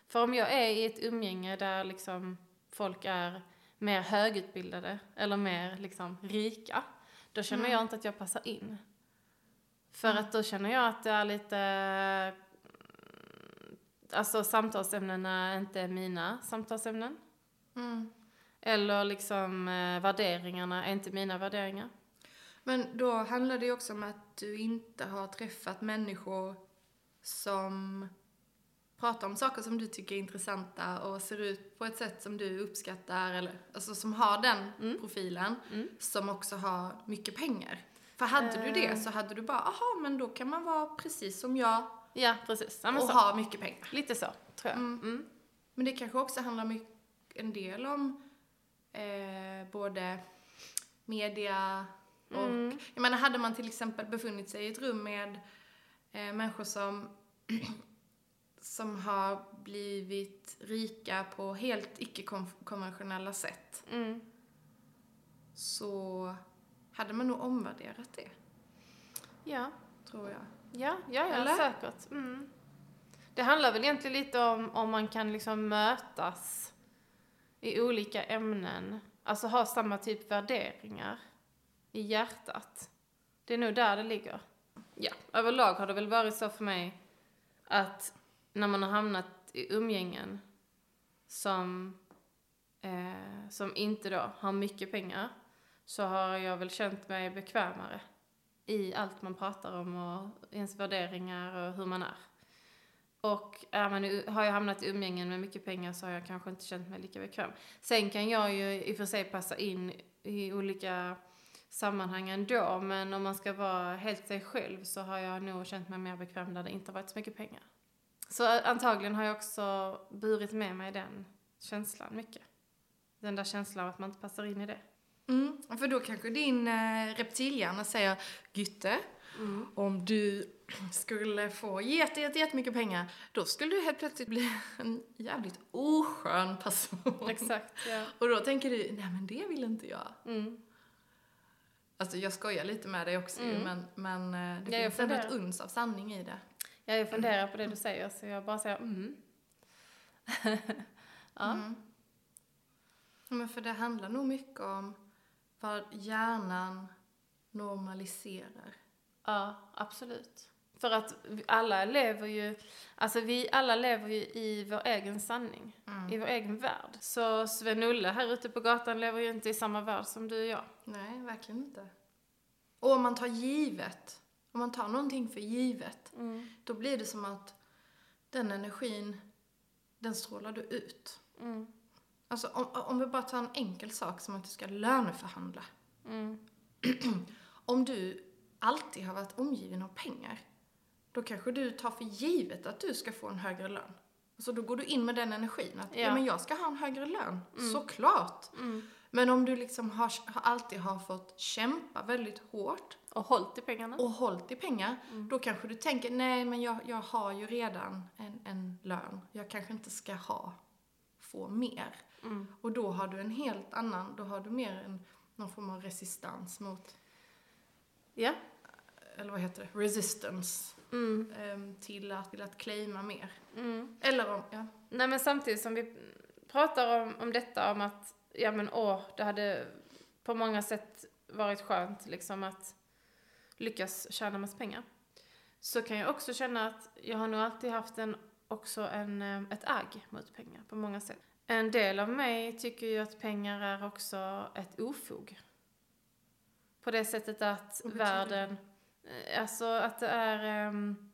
För om jag är i ett umgänge där liksom folk är mer högutbildade eller mer liksom rika, då känner Mm. jag inte att jag passar in. För Mm. att då känner jag att det är lite... Alltså samtalsämnena är inte mina samtalsämnen. Mm. Eller liksom eh, värderingarna är inte mina värderingar. Men då handlar det ju också om att du inte har träffat människor som pratar om saker som du tycker är intressanta och ser ut på ett sätt som du uppskattar, eller alltså som har den Mm. profilen, Mm. som också har mycket pengar. För hade du det Eh. så hade du bara, aha, men då kan man vara precis som jag Ja, precis. Ja, och så. ha mycket pengar. Lite så, tror jag. Mm. Mm. Men det kanske också handlar mycket, en del om eh, både media och... Mm. Jag menar, hade man till exempel befunnit sig i ett rum med eh, människor som, som har blivit rika på helt icke-konventionella sätt Mm. så hade man nog omvärderat det, Ja, tror jag. ja, ja, ja Eller? säkert. Mm. Det handlar väl egentligen lite om om man kan liksom mötas i olika ämnen. Alltså ha samma typ värderingar i hjärtat. Det är nog där det ligger. Ja, överlag har det väl varit så för mig att när man har hamnat i umgängen som, eh, som inte då har mycket pengar så har jag väl känt mig bekvämare i allt man pratar om och ens värderingar och hur man är. Och är man, har jag hamnat i umgängen med mycket pengar så har jag kanske inte känt mig lika bekväm. Sen kan jag ju i och för sig passa in i olika sammanhang ändå, men om man ska vara helt sig själv så har jag nog känt mig mer bekväm där det inte har varit så mycket pengar. Så antagligen har jag också burit med mig den känslan mycket. Den där känslan av att man inte passar in i det. Mm, för då kanske din eh, reptilhjärna säger Gytte, om du skulle få jätte, jätte, jättemycket pengar, då skulle du helt plötsligt bli en jävligt oskön person. Exakt, ja. Och då tänker du, nej men det vill inte jag. Mm. Alltså jag skojar lite med dig också Mm. men, men eh, det Ja, finns ändå ett uns av sanning i det. Ja, jag funderar på det du säger, så jag bara säger mm. ja. Mm. Men för det handlar nog mycket om vad hjärnan normaliserar. ja, absolut. För att alla lever ju, alltså vi alla lever ju i vår egen sanning, Mm. i vår egen värld. Så Sven-Olle här ute på gatan lever ju inte i samma värld som du och jag. Nej, verkligen inte. Och om man tar givet, om man tar någonting för givet, Mm. då blir det som att den energin, den strålar du ut. Mm. Alltså om, om vi bara tar en enkel sak som att du ska löneförhandla. Mm. Om du alltid har varit omgiven av pengar, då kanske du tar för givet att du ska få en högre lön. Så då går du in med den energin att, ja, Ja. men jag ska ha en högre lön. Mm. Såklart. Mm. Men om du liksom har, alltid har fått kämpa väldigt hårt Och hållt i pengarna. och hållit i pengar, Mm. då kanske du tänker, nej men jag, jag har ju redan en, en lön. Jag kanske inte ska ha, få mer. Mm. Och då har du en helt annan, då har du mer en, någon form av resistans mot, Ja. Eller vad heter det, resistance Mm. ehm, till, att, till att claima mer. Mm. Eller om, ja. Nej men samtidigt som vi pratar om, om detta om att, ja men åh, det hade på många sätt varit skönt liksom att lyckas tjäna massa pengar. Så kan jag också känna att jag har nog alltid haft en, också en, eh, ett agg mot pengar på många sätt. En del av mig tycker ju att pengar är också ett ofog. På det sättet att världen, alltså att det är ehm,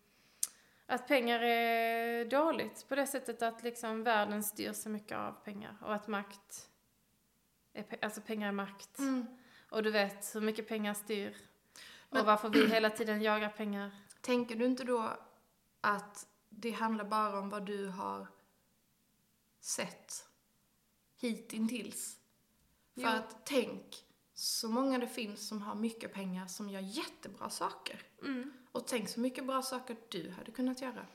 att pengar är dåligt på det sättet att liksom världen styrs så mycket av pengar och att makt, är, alltså pengar är makt. Mm. Och du vet hur mycket pengar styr. Men- och varför vi hela tiden jagar pengar. Tänker du inte då att det handlar bara om vad du har sett hittills? För Jo. att tänk så många det finns som har mycket pengar som gör jättebra saker. Mm. Och tänk så mycket bra saker du hade kunnat göra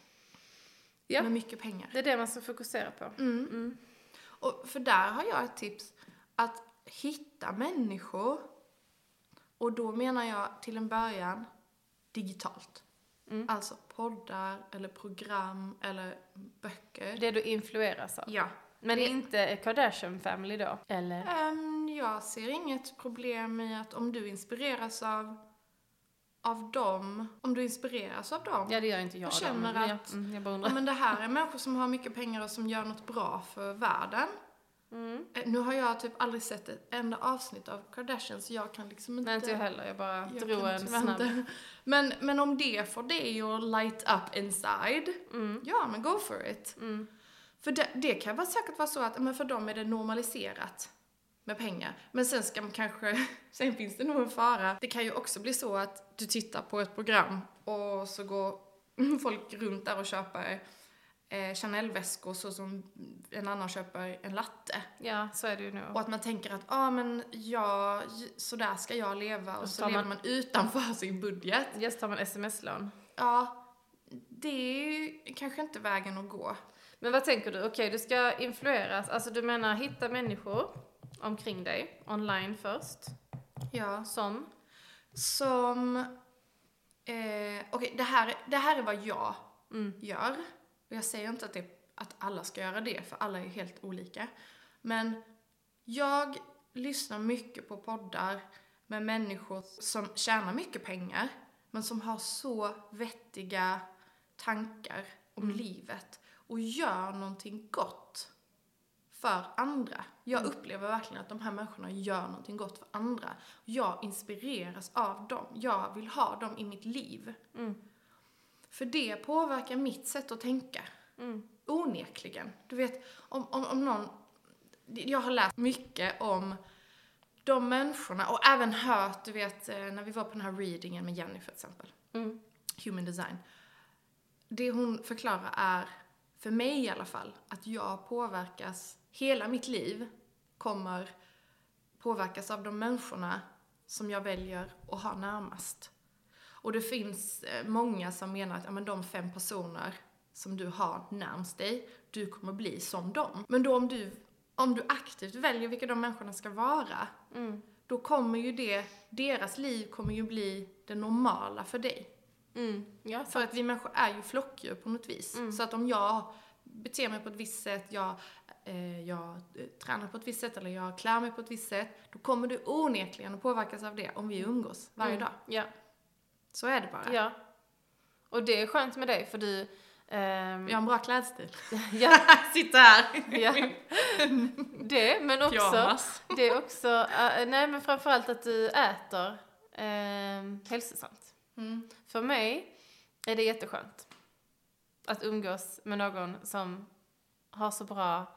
Ja. med mycket pengar. Det är det man ska fokusera på. Mm. Mm. Och för där har jag ett tips. Att hitta människor. Och då menar jag till en början digitalt. Mm. Alltså poddar eller program eller böcker. Det du influeras av. Ja. Men Det- inte Kardashian Family då? Eller? Ehm, jag ser inget problem i att om du inspireras av, av dem, om du inspireras av dem. Ja, det gör inte jag då, känner men att- mm, jag bara Ja, undrar. men det här är människor som har mycket pengar och som gör något bra för världen. Mm. Eh, Nu har jag typ aldrig sett ett enda avsnitt av Kardashian så jag kan liksom inte... Nej, inte jag heller. Jag bara jag drog en snabb. Men, men om det får dig att light up inside, Mm. ja men go for it. Mm. För det, det kan väl säkert vara så att men för dem är det normaliserat med pengar. Men sen ska man kanske, sen finns det nog en fara. Det kan ju också bli så att du tittar på ett program och så går folk runt där och köper eh, Chanel-väskor så som en annan köper en latte. Ja, så är det ju nog. Och att man tänker att, ja ah, men jag, så där ska jag leva och så så lever man- man utanför sin budget. Just tar man sms-lån. Ja, det är ju kanske inte vägen att gå. Men vad tänker du? Okej, du ska influeras. Alltså du menar hitta människor omkring dig, online först. Ja. Som? Som, eh, okej det, här, det här är vad jag Mm. gör. Och jag säger inte att, det, att alla ska göra det, för alla är helt olika. Men jag lyssnar mycket på poddar med människor som tjänar mycket pengar, men som har så vettiga tankar om Mm. livet och gör någonting gott för andra. Jag Mm. upplever verkligen att de här människorna gör någonting gott för andra. Jag inspireras av dem. Jag vill ha dem i mitt liv. Mm. För det påverkar mitt sätt att tänka. Mm. Onekligen. Du vet, om, om, om någon... Jag har läst mycket om de människorna och även hört, du vet, eh, när vi var på den här readingen med Jenny för exempel. Mm. Human design. Det hon förklarar är, för mig i alla fall, att jag påverkas, hela mitt liv kommer påverkas av de människorna som jag väljer att ha närmast. Och det finns eh, många som menar att ja, men de fem personer som du har närmst dig, du kommer bli som dem. Men då om du, om du aktivt väljer vilka de människorna ska vara, Mm. då kommer ju det, deras liv kommer ju bli det normala för dig. Mm. Ja, För att vi människor är ju flockdjur på något vis. Mm. Så att om jag beter mig på ett visst sätt, jag, jag eh, tränar på ett visst sätt eller jag klär mig på ett visst sätt, då kommer du onekligen att påverkas av det om vi umgås varje mm. dag. Ja. Så är det bara. ja. Och det är skönt med dig för du... ehm, Jag har en bra klädstil. ja, Sitta här! ja. Det, men också... Pyjamas. Det är också... eh, nej, men framförallt att du äter um, hälsosamt. Mm. För mig är det jätteskönt att umgås med någon som har så bra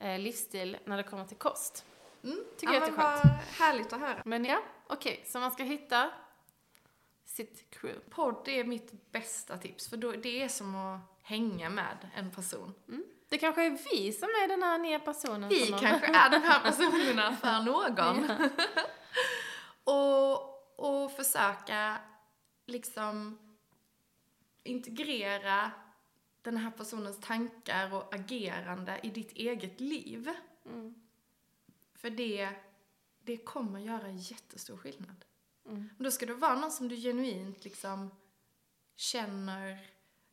eh, livsstil när det kommer till kost. Mm. Tycker ja, jag är vad härligt att höra. Men ja, okej, så man ska hitta sitt crew. Podd är mitt bästa tips, för då, det är som att hänga med en person. Det kanske är vi som är den här nya personen. Vi kanske är de här personerna för någon. och, och försöka liksom integrera den här personens tankar och agerande i ditt eget liv. Mm. För det, det kommer göra jättestor skillnad. Mm. Och Då ska det vara någon som du genuint liksom känner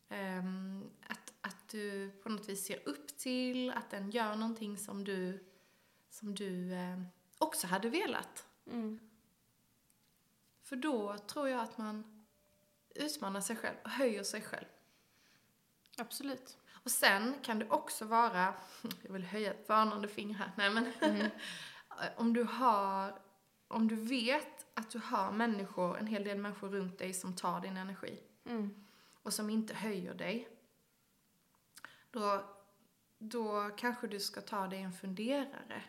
ehm, att, att du på något vis ser upp till, att den gör någonting som du, som du ehm, också hade velat. Mm. För då tror jag att man utmanar sig själv och höjer sig själv. Absolut. Och sen kan det också vara, jag vill höja ett varnande finger här, nej men om du har, om du vet att du har människor, en hel del människor runt dig som tar din energi Mm. och som inte höjer dig, då, då kanske du ska ta dig en funderare.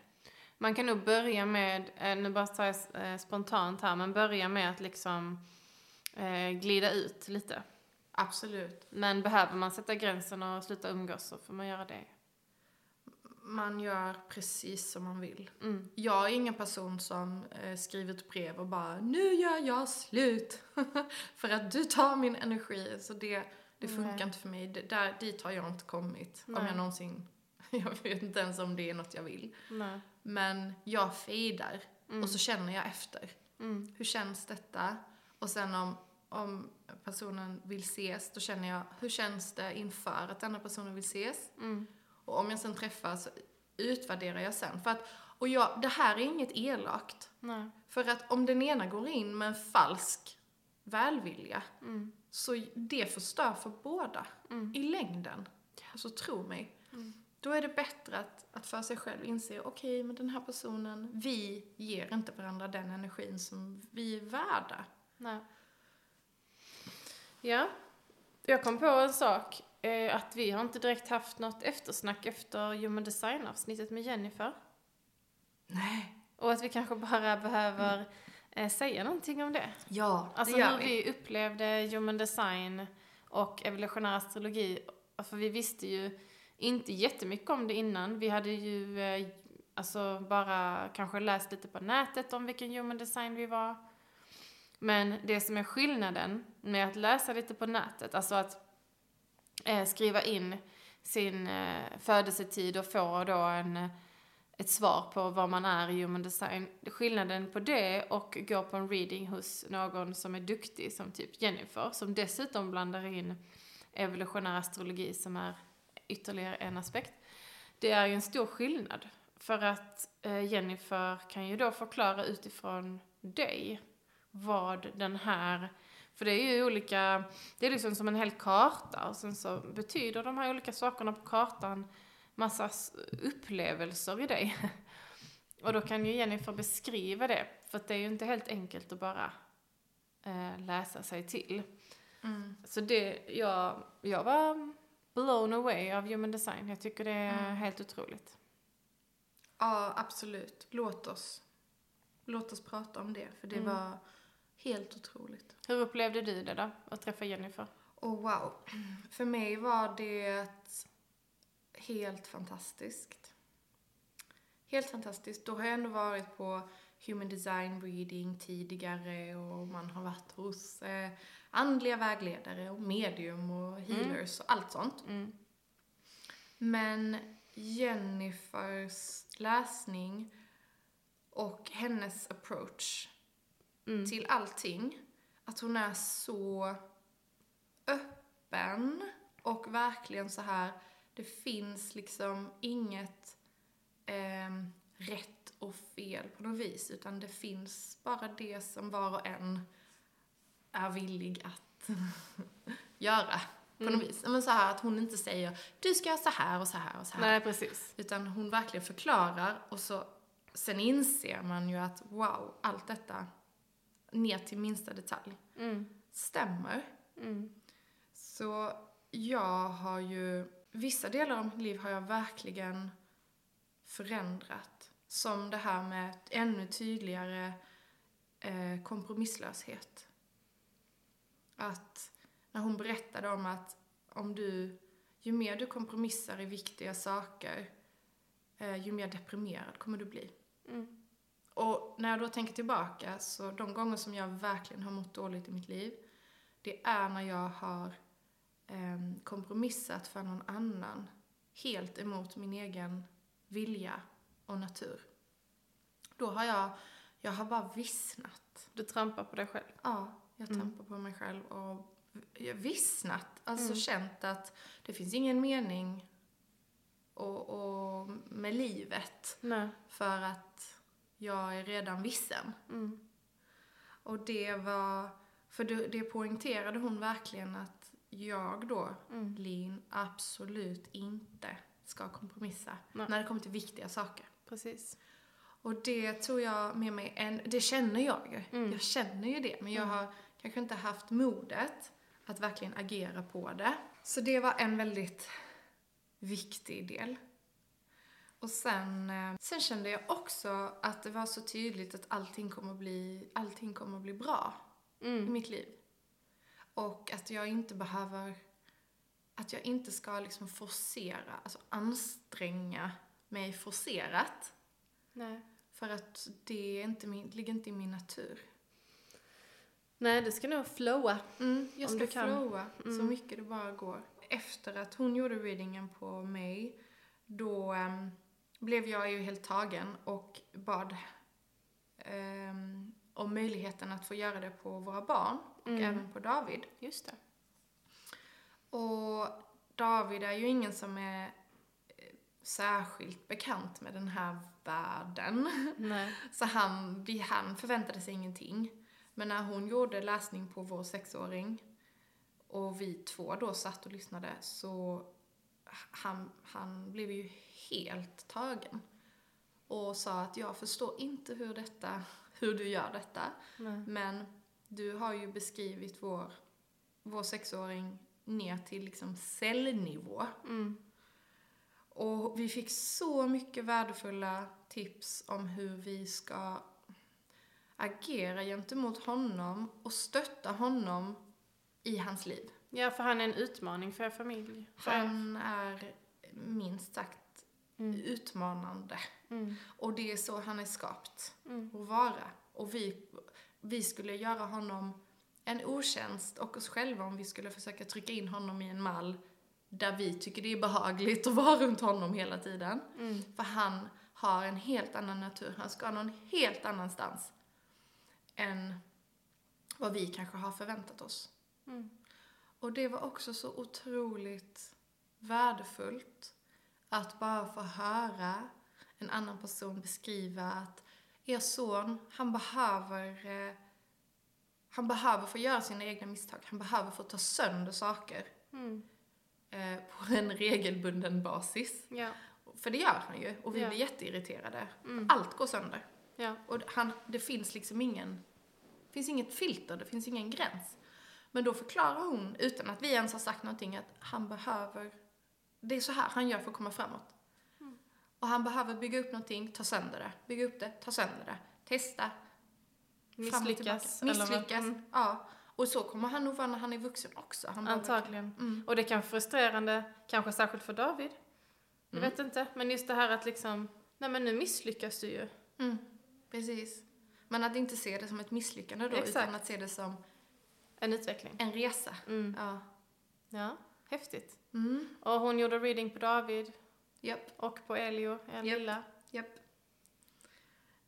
Man kan nog börja med, eh, nu bara tar jag eh, spontant här, men börja med att liksom eh, glida ut lite. Absolut. Men behöver man sätta gränsen och sluta umgås så får man göra det. Man gör precis som man vill. Mm. Jag är ingen person som eh, skriver ett brev och bara nu gör jag slut för att du tar min energi. Så det, det funkar Nej. inte för mig. Det, där, dit har jag inte kommit. Om Nej. jag någonsin, jag vet inte ens om det är något jag vill. Nej. Men jag fejdar Mm. och så känner jag efter. Mm. Hur känns detta? Och sen om, om personen vill ses, då känner jag hur känns det inför att denna personen vill ses? Mm. Och om jag sen träffas utvärderar jag sen. För att, och jag, det här är inget elakt. Nej. För att om den ena går in med en falsk välvilja, Mm. så det förstör för båda Mm. i längden. Alltså tro mig. Mm. Då är det bättre att, att för sig själv inse, okej, men den här personen, vi ger inte varandra den energin som vi är värda. Nej. Ja, jag kom på en sak. Eh, att vi har inte direkt haft något eftersnack efter Human Design-avsnittet med Jennifer. Nej. Och att vi kanske bara behöver eh, säga någonting om det. Ja, Alltså det gör hur vi. vi upplevde human design och evolutionär astrologi. För vi visste ju inte jättemycket om det innan. Vi hade ju eh, alltså bara kanske läst lite på nätet om vilken human design vi var. Men det som är skillnaden med att läsa lite på nätet, alltså att eh, skriva in sin eh, födelsetid och få då en, eh, ett svar på vad man är i human design. Skillnaden på det och gå på en reading hos någon som är duktig som typ Jennifer, som dessutom blandar in evolutionär astrologi som är ytterligare en aspekt. Det är ju en stor skillnad. För att eh, Jennifer kan ju då förklara utifrån dig vad den här för det är ju olika, det är liksom som en hel karta och sen så betyder de här olika sakerna på kartan massa upplevelser i dig. Och då kan ju Jennifer beskriva det, för det är ju inte helt enkelt att bara eh, läsa sig till. Mm. Så det, jag, jag var blown away av human design. Jag tycker det är Mm. helt otroligt. Ja, absolut. Låt oss. Låt oss prata om det, för det Mm. var helt otroligt. Hur upplevde du det då, att träffa Jennifer? Och wow. För mig var det helt fantastiskt. Helt fantastiskt. Då har jag ändå varit på human design reading tidigare och man har varit hos eh, andliga vägledare och medium och healers och allt sånt. Mm. Men Jennifers läsning och hennes approach Mm. till allting, att hon är så öppen och verkligen så här, det finns liksom inget ehm, rätt och fel på något vis, utan det finns bara det som var och en är villig att göra på något vis. Men så här att hon inte säger du ska göra så här och så här och så här. Nej, precis. Utan hon verkligen förklarar och så sen inser man ju att wow, allt detta ner till minsta detalj Mm. stämmer. Mm. Så jag har ju, vissa delar av mitt liv har jag verkligen förändrat. Som det här med ännu tydligare eh, kompromisslöshet. att när hon berättade om att om du, ju mer du kompromissar i viktiga saker, eh, ju mer deprimerad kommer du bli. Mm. Och när jag då tänker tillbaka, så de gånger som jag verkligen har mått dåligt i mitt liv, det är när jag har eh, kompromissat för någon annan, helt emot min egen vilja och natur. Då har jag, jag har bara vissnat. Du trampar på dig själv. Ja, jag Mm. trampar på mig själv och jag vissnat. Alltså Mm. känt att det finns ingen mening och, och med livet Nej. för att jag är redan vissen. Mm. Och det var, för det, det poängterade hon verkligen att jag då, Mm. Lin, absolut inte ska kompromissa Nej. när det kommer till viktiga saker. Precis. Och det tror jag med mig, en, det känner jag ju. Mm. Jag känner ju det, men jag Mm. har kanske inte haft modet att verkligen agera på det. Så det var en väldigt viktig del. Och sen, eh, sen kände jag också att det var så tydligt att allting kommer bli, allting kommer bli bra i Mm. mitt liv. Och att jag inte behöver, att jag inte ska liksom forcera, alltså anstränga mig forcerat. Nej. För att det är inte min, ligger inte i min natur. Nej, det ska nog flowa. Mm, jag ska flowa så Mm. mycket det bara går. Efter att hon gjorde readingen på mig, då ehm, blev jag ju helt tagen och bad ehm, om möjligheten att få göra det på våra barn och Mm. även på David. Just det. Och David är ju ingen som är eh, särskilt bekant med den här världen. Nej. Så han, vi, han förväntade sig ingenting. Men när hon gjorde läsning på vår sexåring och vi två då satt och lyssnade så han, han blev ju helt tagen. Och sa att jag förstår inte hur detta, hur du gör detta. Nej. Men du har ju beskrivit vår, vår sexåring ner till liksom cellnivå. Mm. Och vi fick så mycket värdefulla tips om hur vi ska agera gentemot honom och stötta honom i hans liv. Ja, för han är en utmaning för er familj. För. Han är minst sagt Mm. utmanande. Mm. Och det är så han är skapt Mm. att vara. Och vi, vi skulle göra honom en otjänst och oss själva om vi skulle försöka trycka in honom i en mall där vi tycker det är behagligt att vara runt honom hela tiden. Mm. För han har en helt annan natur. Han ska någon helt annanstans än vad vi kanske har förväntat oss. Mm. Och det var också så otroligt värdefullt att bara få höra en annan person beskriva att er son, han behöver, eh, han behöver få göra sina egna misstag. Han behöver få ta sönder saker Mm. eh, på en regelbunden basis. Ja. För det gör han ju och vi Ja. blir jätteirriterade. Mm. Allt går sönder. Ja. Och han, det finns liksom ingen, det finns inget filter, det finns ingen gräns. Men då förklarar hon, utan att vi ens har sagt någonting, att han behöver, det är så här han gör för att komma framåt. Mm. Och han behöver bygga upp någonting, ta sönder det, bygga upp det, ta sönder det, testa, Misslyckas. Misslyckas, Mm. ja. Och så kommer han nog vara när han är vuxen också. Han Antagligen. Mm. Och det kan vara frustrerande, kanske särskilt för David. Jag Mm. vet inte. Men just det här att liksom, nej men nu misslyckas du ju. Mm. Precis. Men att inte se det som ett misslyckande då, Exakt. utan att se det som En utveckling. en resa. Mm. Ja. Ja, häftigt. Mm. Och hon gjorde reading på David Japp. och på Elio, en Japp. lilla. Japp.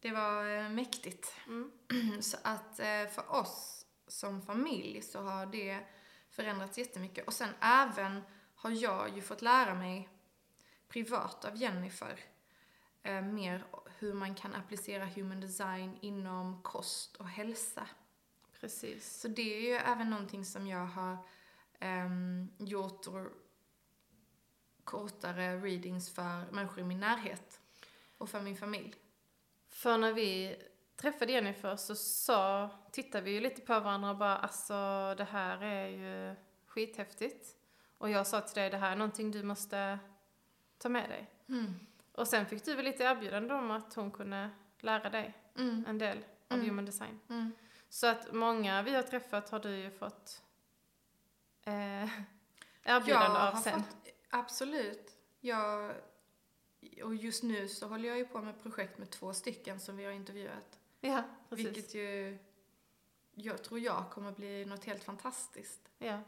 Det var eh, mäktigt. Mm. Så att eh, för oss som familj så har det förändrats jättemycket. Och sen även har jag ju fått lära mig privat av Jennifer eh, mer hur man kan applicera human design inom kost och hälsa. Precis. Så det är ju även någonting som jag har ehm, gjort kortare readings för människor i min närhet och för min familj. För när vi träffade Jennifer så sa, tittade vi ju lite på varandra och bara alltså det här är ju skithäftigt. Och jag sa till dig, det här är någonting du måste ta med dig. Mm. Och sen fick du väl lite erbjudande om att hon kunde lära dig Mm. en del av Mm. human design. Mm. Så att många vi har träffat har du ju fått eh, erbjudande av sen. Fått, absolut. Jag, och just nu så håller jag ju på med projekt med två stycken som vi har intervjuat. Ja, precis. Vilket ju, jag tror jag kommer bli något helt fantastiskt. Ja.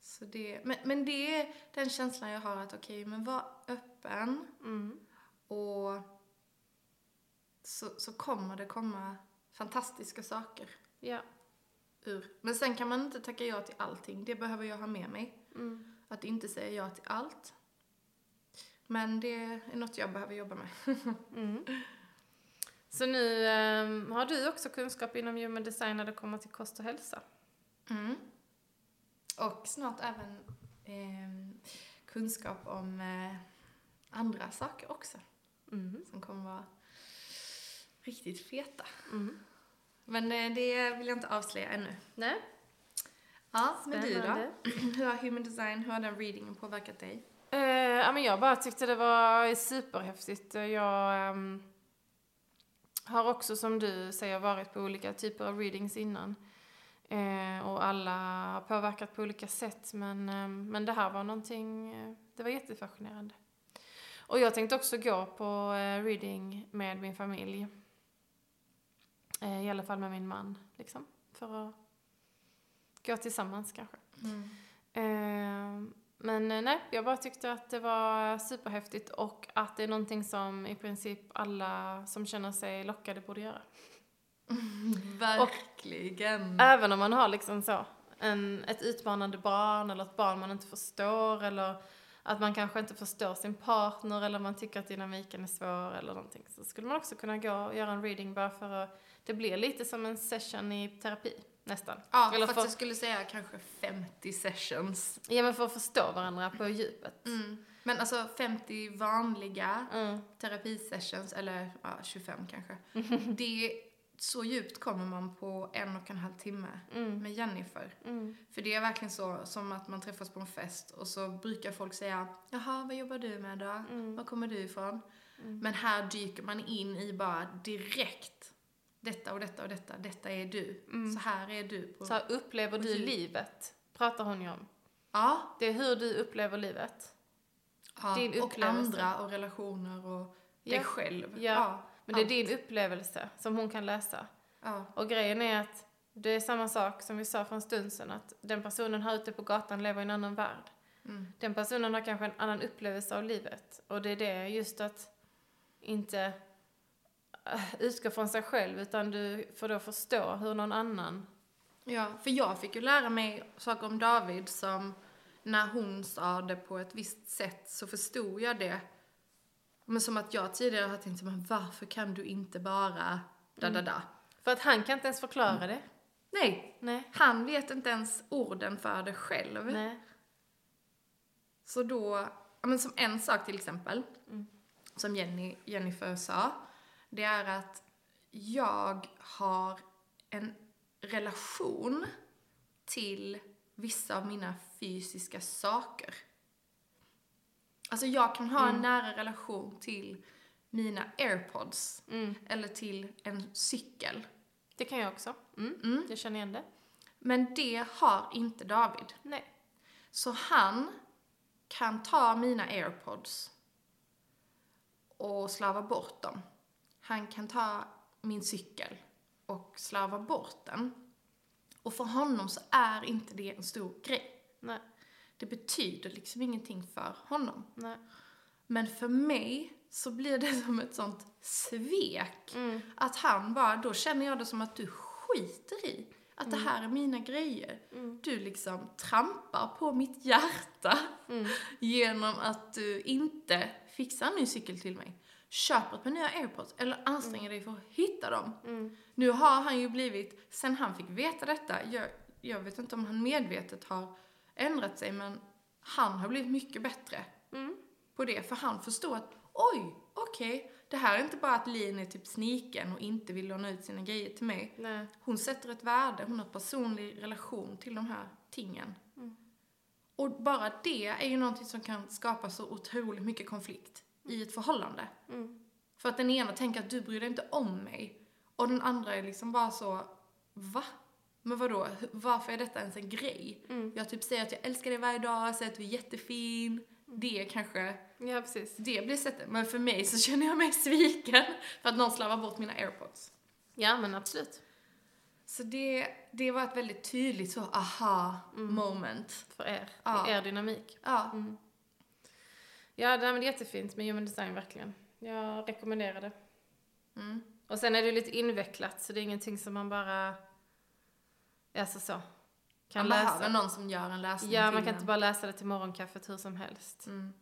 Så det, men, men det är den känslan jag har att okej, men var öppen Mm. och så, så kommer det komma fantastiska saker Ja. ur. Men sen kan man inte tacka ja till allting, det behöver jag ha med mig. Mm. Att inte säga ja till allt. Men det är något jag behöver jobba med. Mm. Så nu ehm, har du också kunskap inom human design när det kommer till kost och hälsa? Mm. Och snart även ehm, kunskap om eh, andra saker också. Mm. Som kommer vara riktigt feta. Mm. Men eh, det vill jag inte avslöja ännu. Nej, Ja, men du då? Hur har human design, hur har den readingen påverkat dig? Ja, men jag bara tyckte det var superhäftigt. Jag ehm, har också som du säger varit på olika typer av readings innan. Eh, och alla har påverkat på olika sätt. Men, ehm, men det här var någonting, eh, det var jättefascinerande. Och jag tänkte också gå på reading med min familj. Eh, I alla fall med min man, liksom. För att gå tillsammans kanske. Eh, Men eh, nej, jag bara tyckte att det var superhäftigt och att det är någonting som i princip alla som känner sig lockade borde göra. Verkligen. Även om man har liksom så, en, ett utmanande barn eller ett barn man inte förstår eller att man kanske inte förstår sin partner eller man tycker att dynamiken är svår eller någonting. Så skulle man också kunna gå och göra en reading bara för att det blir lite som en session i terapi, nästan. ja, eller för- jag skulle säga kanske 50 sessions. Ja men för att förstå varandra på djupet. Mm. Men alltså 50 vanliga Mm. terapisessions, eller ja, 25 kanske. Det, så djupt kommer man på en och en halv timme Mm. med Jennifer. Mm. För det är verkligen så som att man träffas på en fest och så brukar folk säga Jaha, vad jobbar du med då? Mm. Var kommer du ifrån? Mm. Men här dyker man in i bara direkt detta och detta och detta, detta är du. Mm. Så här är du. På... Så här upplever du djup. livet, pratar hon ju om. Ja, Det är hur du upplever livet. ja. Din och andra och relationer och dig Ja. själv. Ja. Men det är din upplevelse som hon kan läsa. Ja. Och grejen är att det är samma sak som vi sa för en stund sedan, att den personen här ute på gatan lever i en annan värld. Mm. Den personen har kanske en annan upplevelse av livet. Och det är det, just att inte äh, utgå från sig själv, utan du får då förstå hur någon annan... Ja, för jag fick ju lära mig saker om David som när hon sa det på ett visst sätt så förstod jag det. Men som att jag tidigare har tänkt, men varför kan du inte bara da da da? För att han kan inte ens förklara det. Nej, Nej. han vet inte ens orden för det själv. Nej. Så då, men som en sak till exempel, Mm. som Jenny, Jennifer sa, det är att jag har en relation till vissa av mina fysiska saker. Alltså jag kan ha en Mm. nära relation till mina airpods Mm. eller till en cykel. Det kan jag också. Mm. Mm. Jag känner igen det. Men det har inte David. Nej. Så han kan ta mina airpods och slarva bort dem. Han kan ta min cykel och slarva bort den. Och för honom så är inte det en stor grej. Nej. Det betyder liksom ingenting för honom. Nej. Men för mig så blir det som ett sånt svek. Mm. Att han bara, då känner jag det som att du skiter i att det här är mina grejer. Mm. Du liksom trampar på mitt hjärta Mm. genom att du inte fixar en ny cykel till mig. Köper ett par nya airpods eller anstränger dig för att hitta dem. Mm. Nu har han ju blivit, sen han fick veta detta, jag, jag vet inte om han medvetet har ändrat sig men han har blivit mycket bättre Mm. på det. För han förstår att oj, okej, det här är inte bara att Lin är typ sniken och inte vill låna ut sina grejer till mig. Nej. Hon sätter ett värde, hon har en personlig relation till de här tingen. Mm. Och bara det är ju någonting som kan skapa så otroligt mycket konflikt i ett förhållande. Mm. För att den ena tänker att du bryr dig inte om mig. Och den andra är liksom bara så, va? Men vadå, varför är detta ens en grej? Mm. Jag typ säger att jag älskar dig varje dag, säger att du är jättefin. Det kanske, Ja, precis. det blir sättet. Men för mig så känner jag mig sviken för att någon slarvar bort mina airpods. Ja, men absolut. Så det, det var ett väldigt tydligt så aha moment. För er. Ja. Er dynamik. Ja. Mm. Ja, det, men det är jättefint med human design, verkligen. Jag rekommenderar det. Mm. Och sen är det lite invecklat, så det är ingenting som man bara... Alltså så. Kan Man läsa. behöver någon som gör en läsning Ja, man kan inte bara läsa det till morgonkaffet hur som helst. Mm.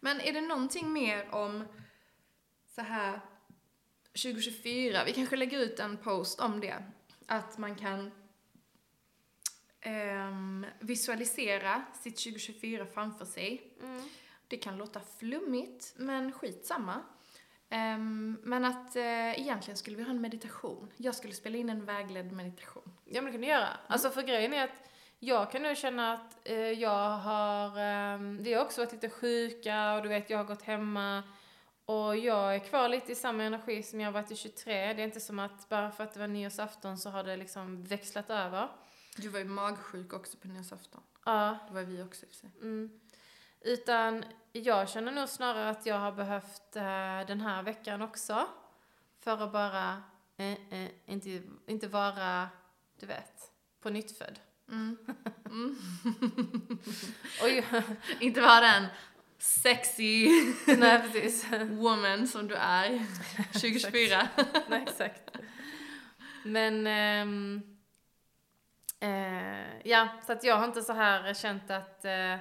Men är det någonting mer om så här 2024? Vi kanske lägger ut en post om det. Att man kan ehm, visualisera sitt 2024 framför sig. Mm. Det kan låta flummigt, men skitsamma. Um, men att eh, egentligen skulle vi ha en meditation. Jag skulle spela in en vägledd meditation. Ja, men det kan du göra. Alltså, för grejen är att jag kan nu känna att eh, jag har... ehm, vi har också varit lite sjuka och du vet, jag har gått hemma. Och jag är kvar lite i samma energi som jag varit i 23. Det är inte som att bara för att det var nyårsafton så har det liksom växlat över. Du var ju magsjuk också på nyårsafton. Ja, Det var vi också i och för sig. Mm. Utan jag känner nog snarare att jag har behövt eh, den här veckan också. För att bara eh, eh, inte, inte vara, du vet, på nytt född. Mm. Och jag, Inte vara den sexy nej, precis. woman som du är 2024. nej, exakt. Men, ehm, eh, ja, så att jag har inte så här känt att eh,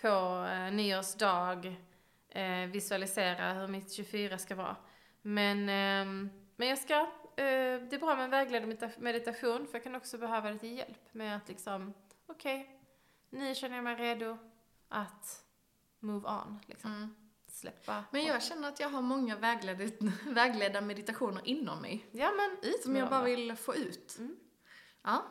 på eh, nyårsdag eh, visualisera hur mitt 24 ska vara. Men, ehm, men jag ska, eh, det är bra med en vägledd medita- meditation för jag kan också behöva lite hjälp med att liksom, okej, nu känner jag mig redo att move on, liksom. Mm. Släppa. Men jag känner att jag har många vägledda, vägledda meditationer inom mig. Ja men ut Som jag bara vill få ut. Mm. Ja.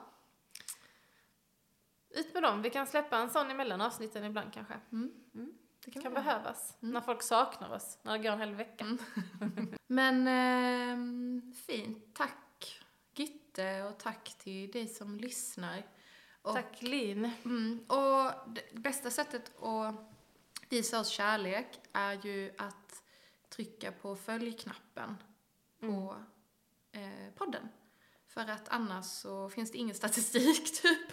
Ut med dem. Vi kan släppa en sån emellan avsnitten ibland kanske. Mm. Mm. Det kan kan behövas. När folk saknar oss. När det går en hel vecka. Mm. Men ehm, fint. Tack Gitte och tack till dig som lyssnar. Och, Tack Lin. Mm, och det bästa sättet att visa oss kärlek är ju att trycka på följknappen på eh, podden. För att annars så finns det ingen statistik typ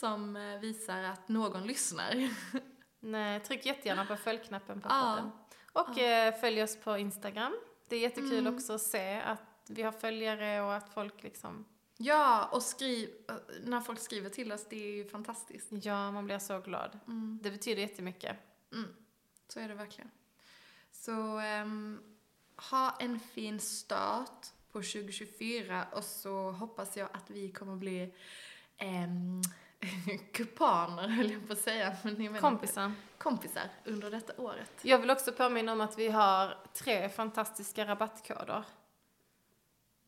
som eh, visar att någon lyssnar. Nej, tryck jättegärna på följknappen på Ja. podden. Och eh, följ oss på Instagram. Det är jättekul Mm. också att se att vi har följare och att folk liksom... Ja, och skriv, eh, när folk skriver till oss, det är ju fantastiskt. Ja, man blir så glad. Mm. Det betyder jättemycket. Mm, så är det verkligen. Så ehm, ha en fin start på 2024 och så hoppas jag att vi kommer bli um, kumpaner, höll jag på att säga. Men ni menar Kompisar. kompisar under detta året. Jag vill också påminna om att vi har tre fantastiska rabattkoder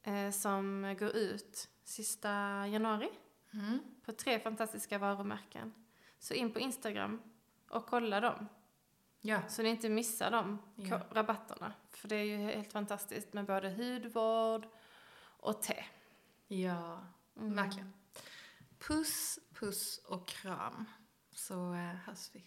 eh, som går ut sista januari Mm. på tre fantastiska varumärken. Så in på Instagram och kolla dem Ja. så ni inte missar de Ja. rabatterna. För det är ju helt fantastiskt med både hudvård och te. Ja, Mm. verkligen. Puss, puss och kram. Så eh, hörs vi.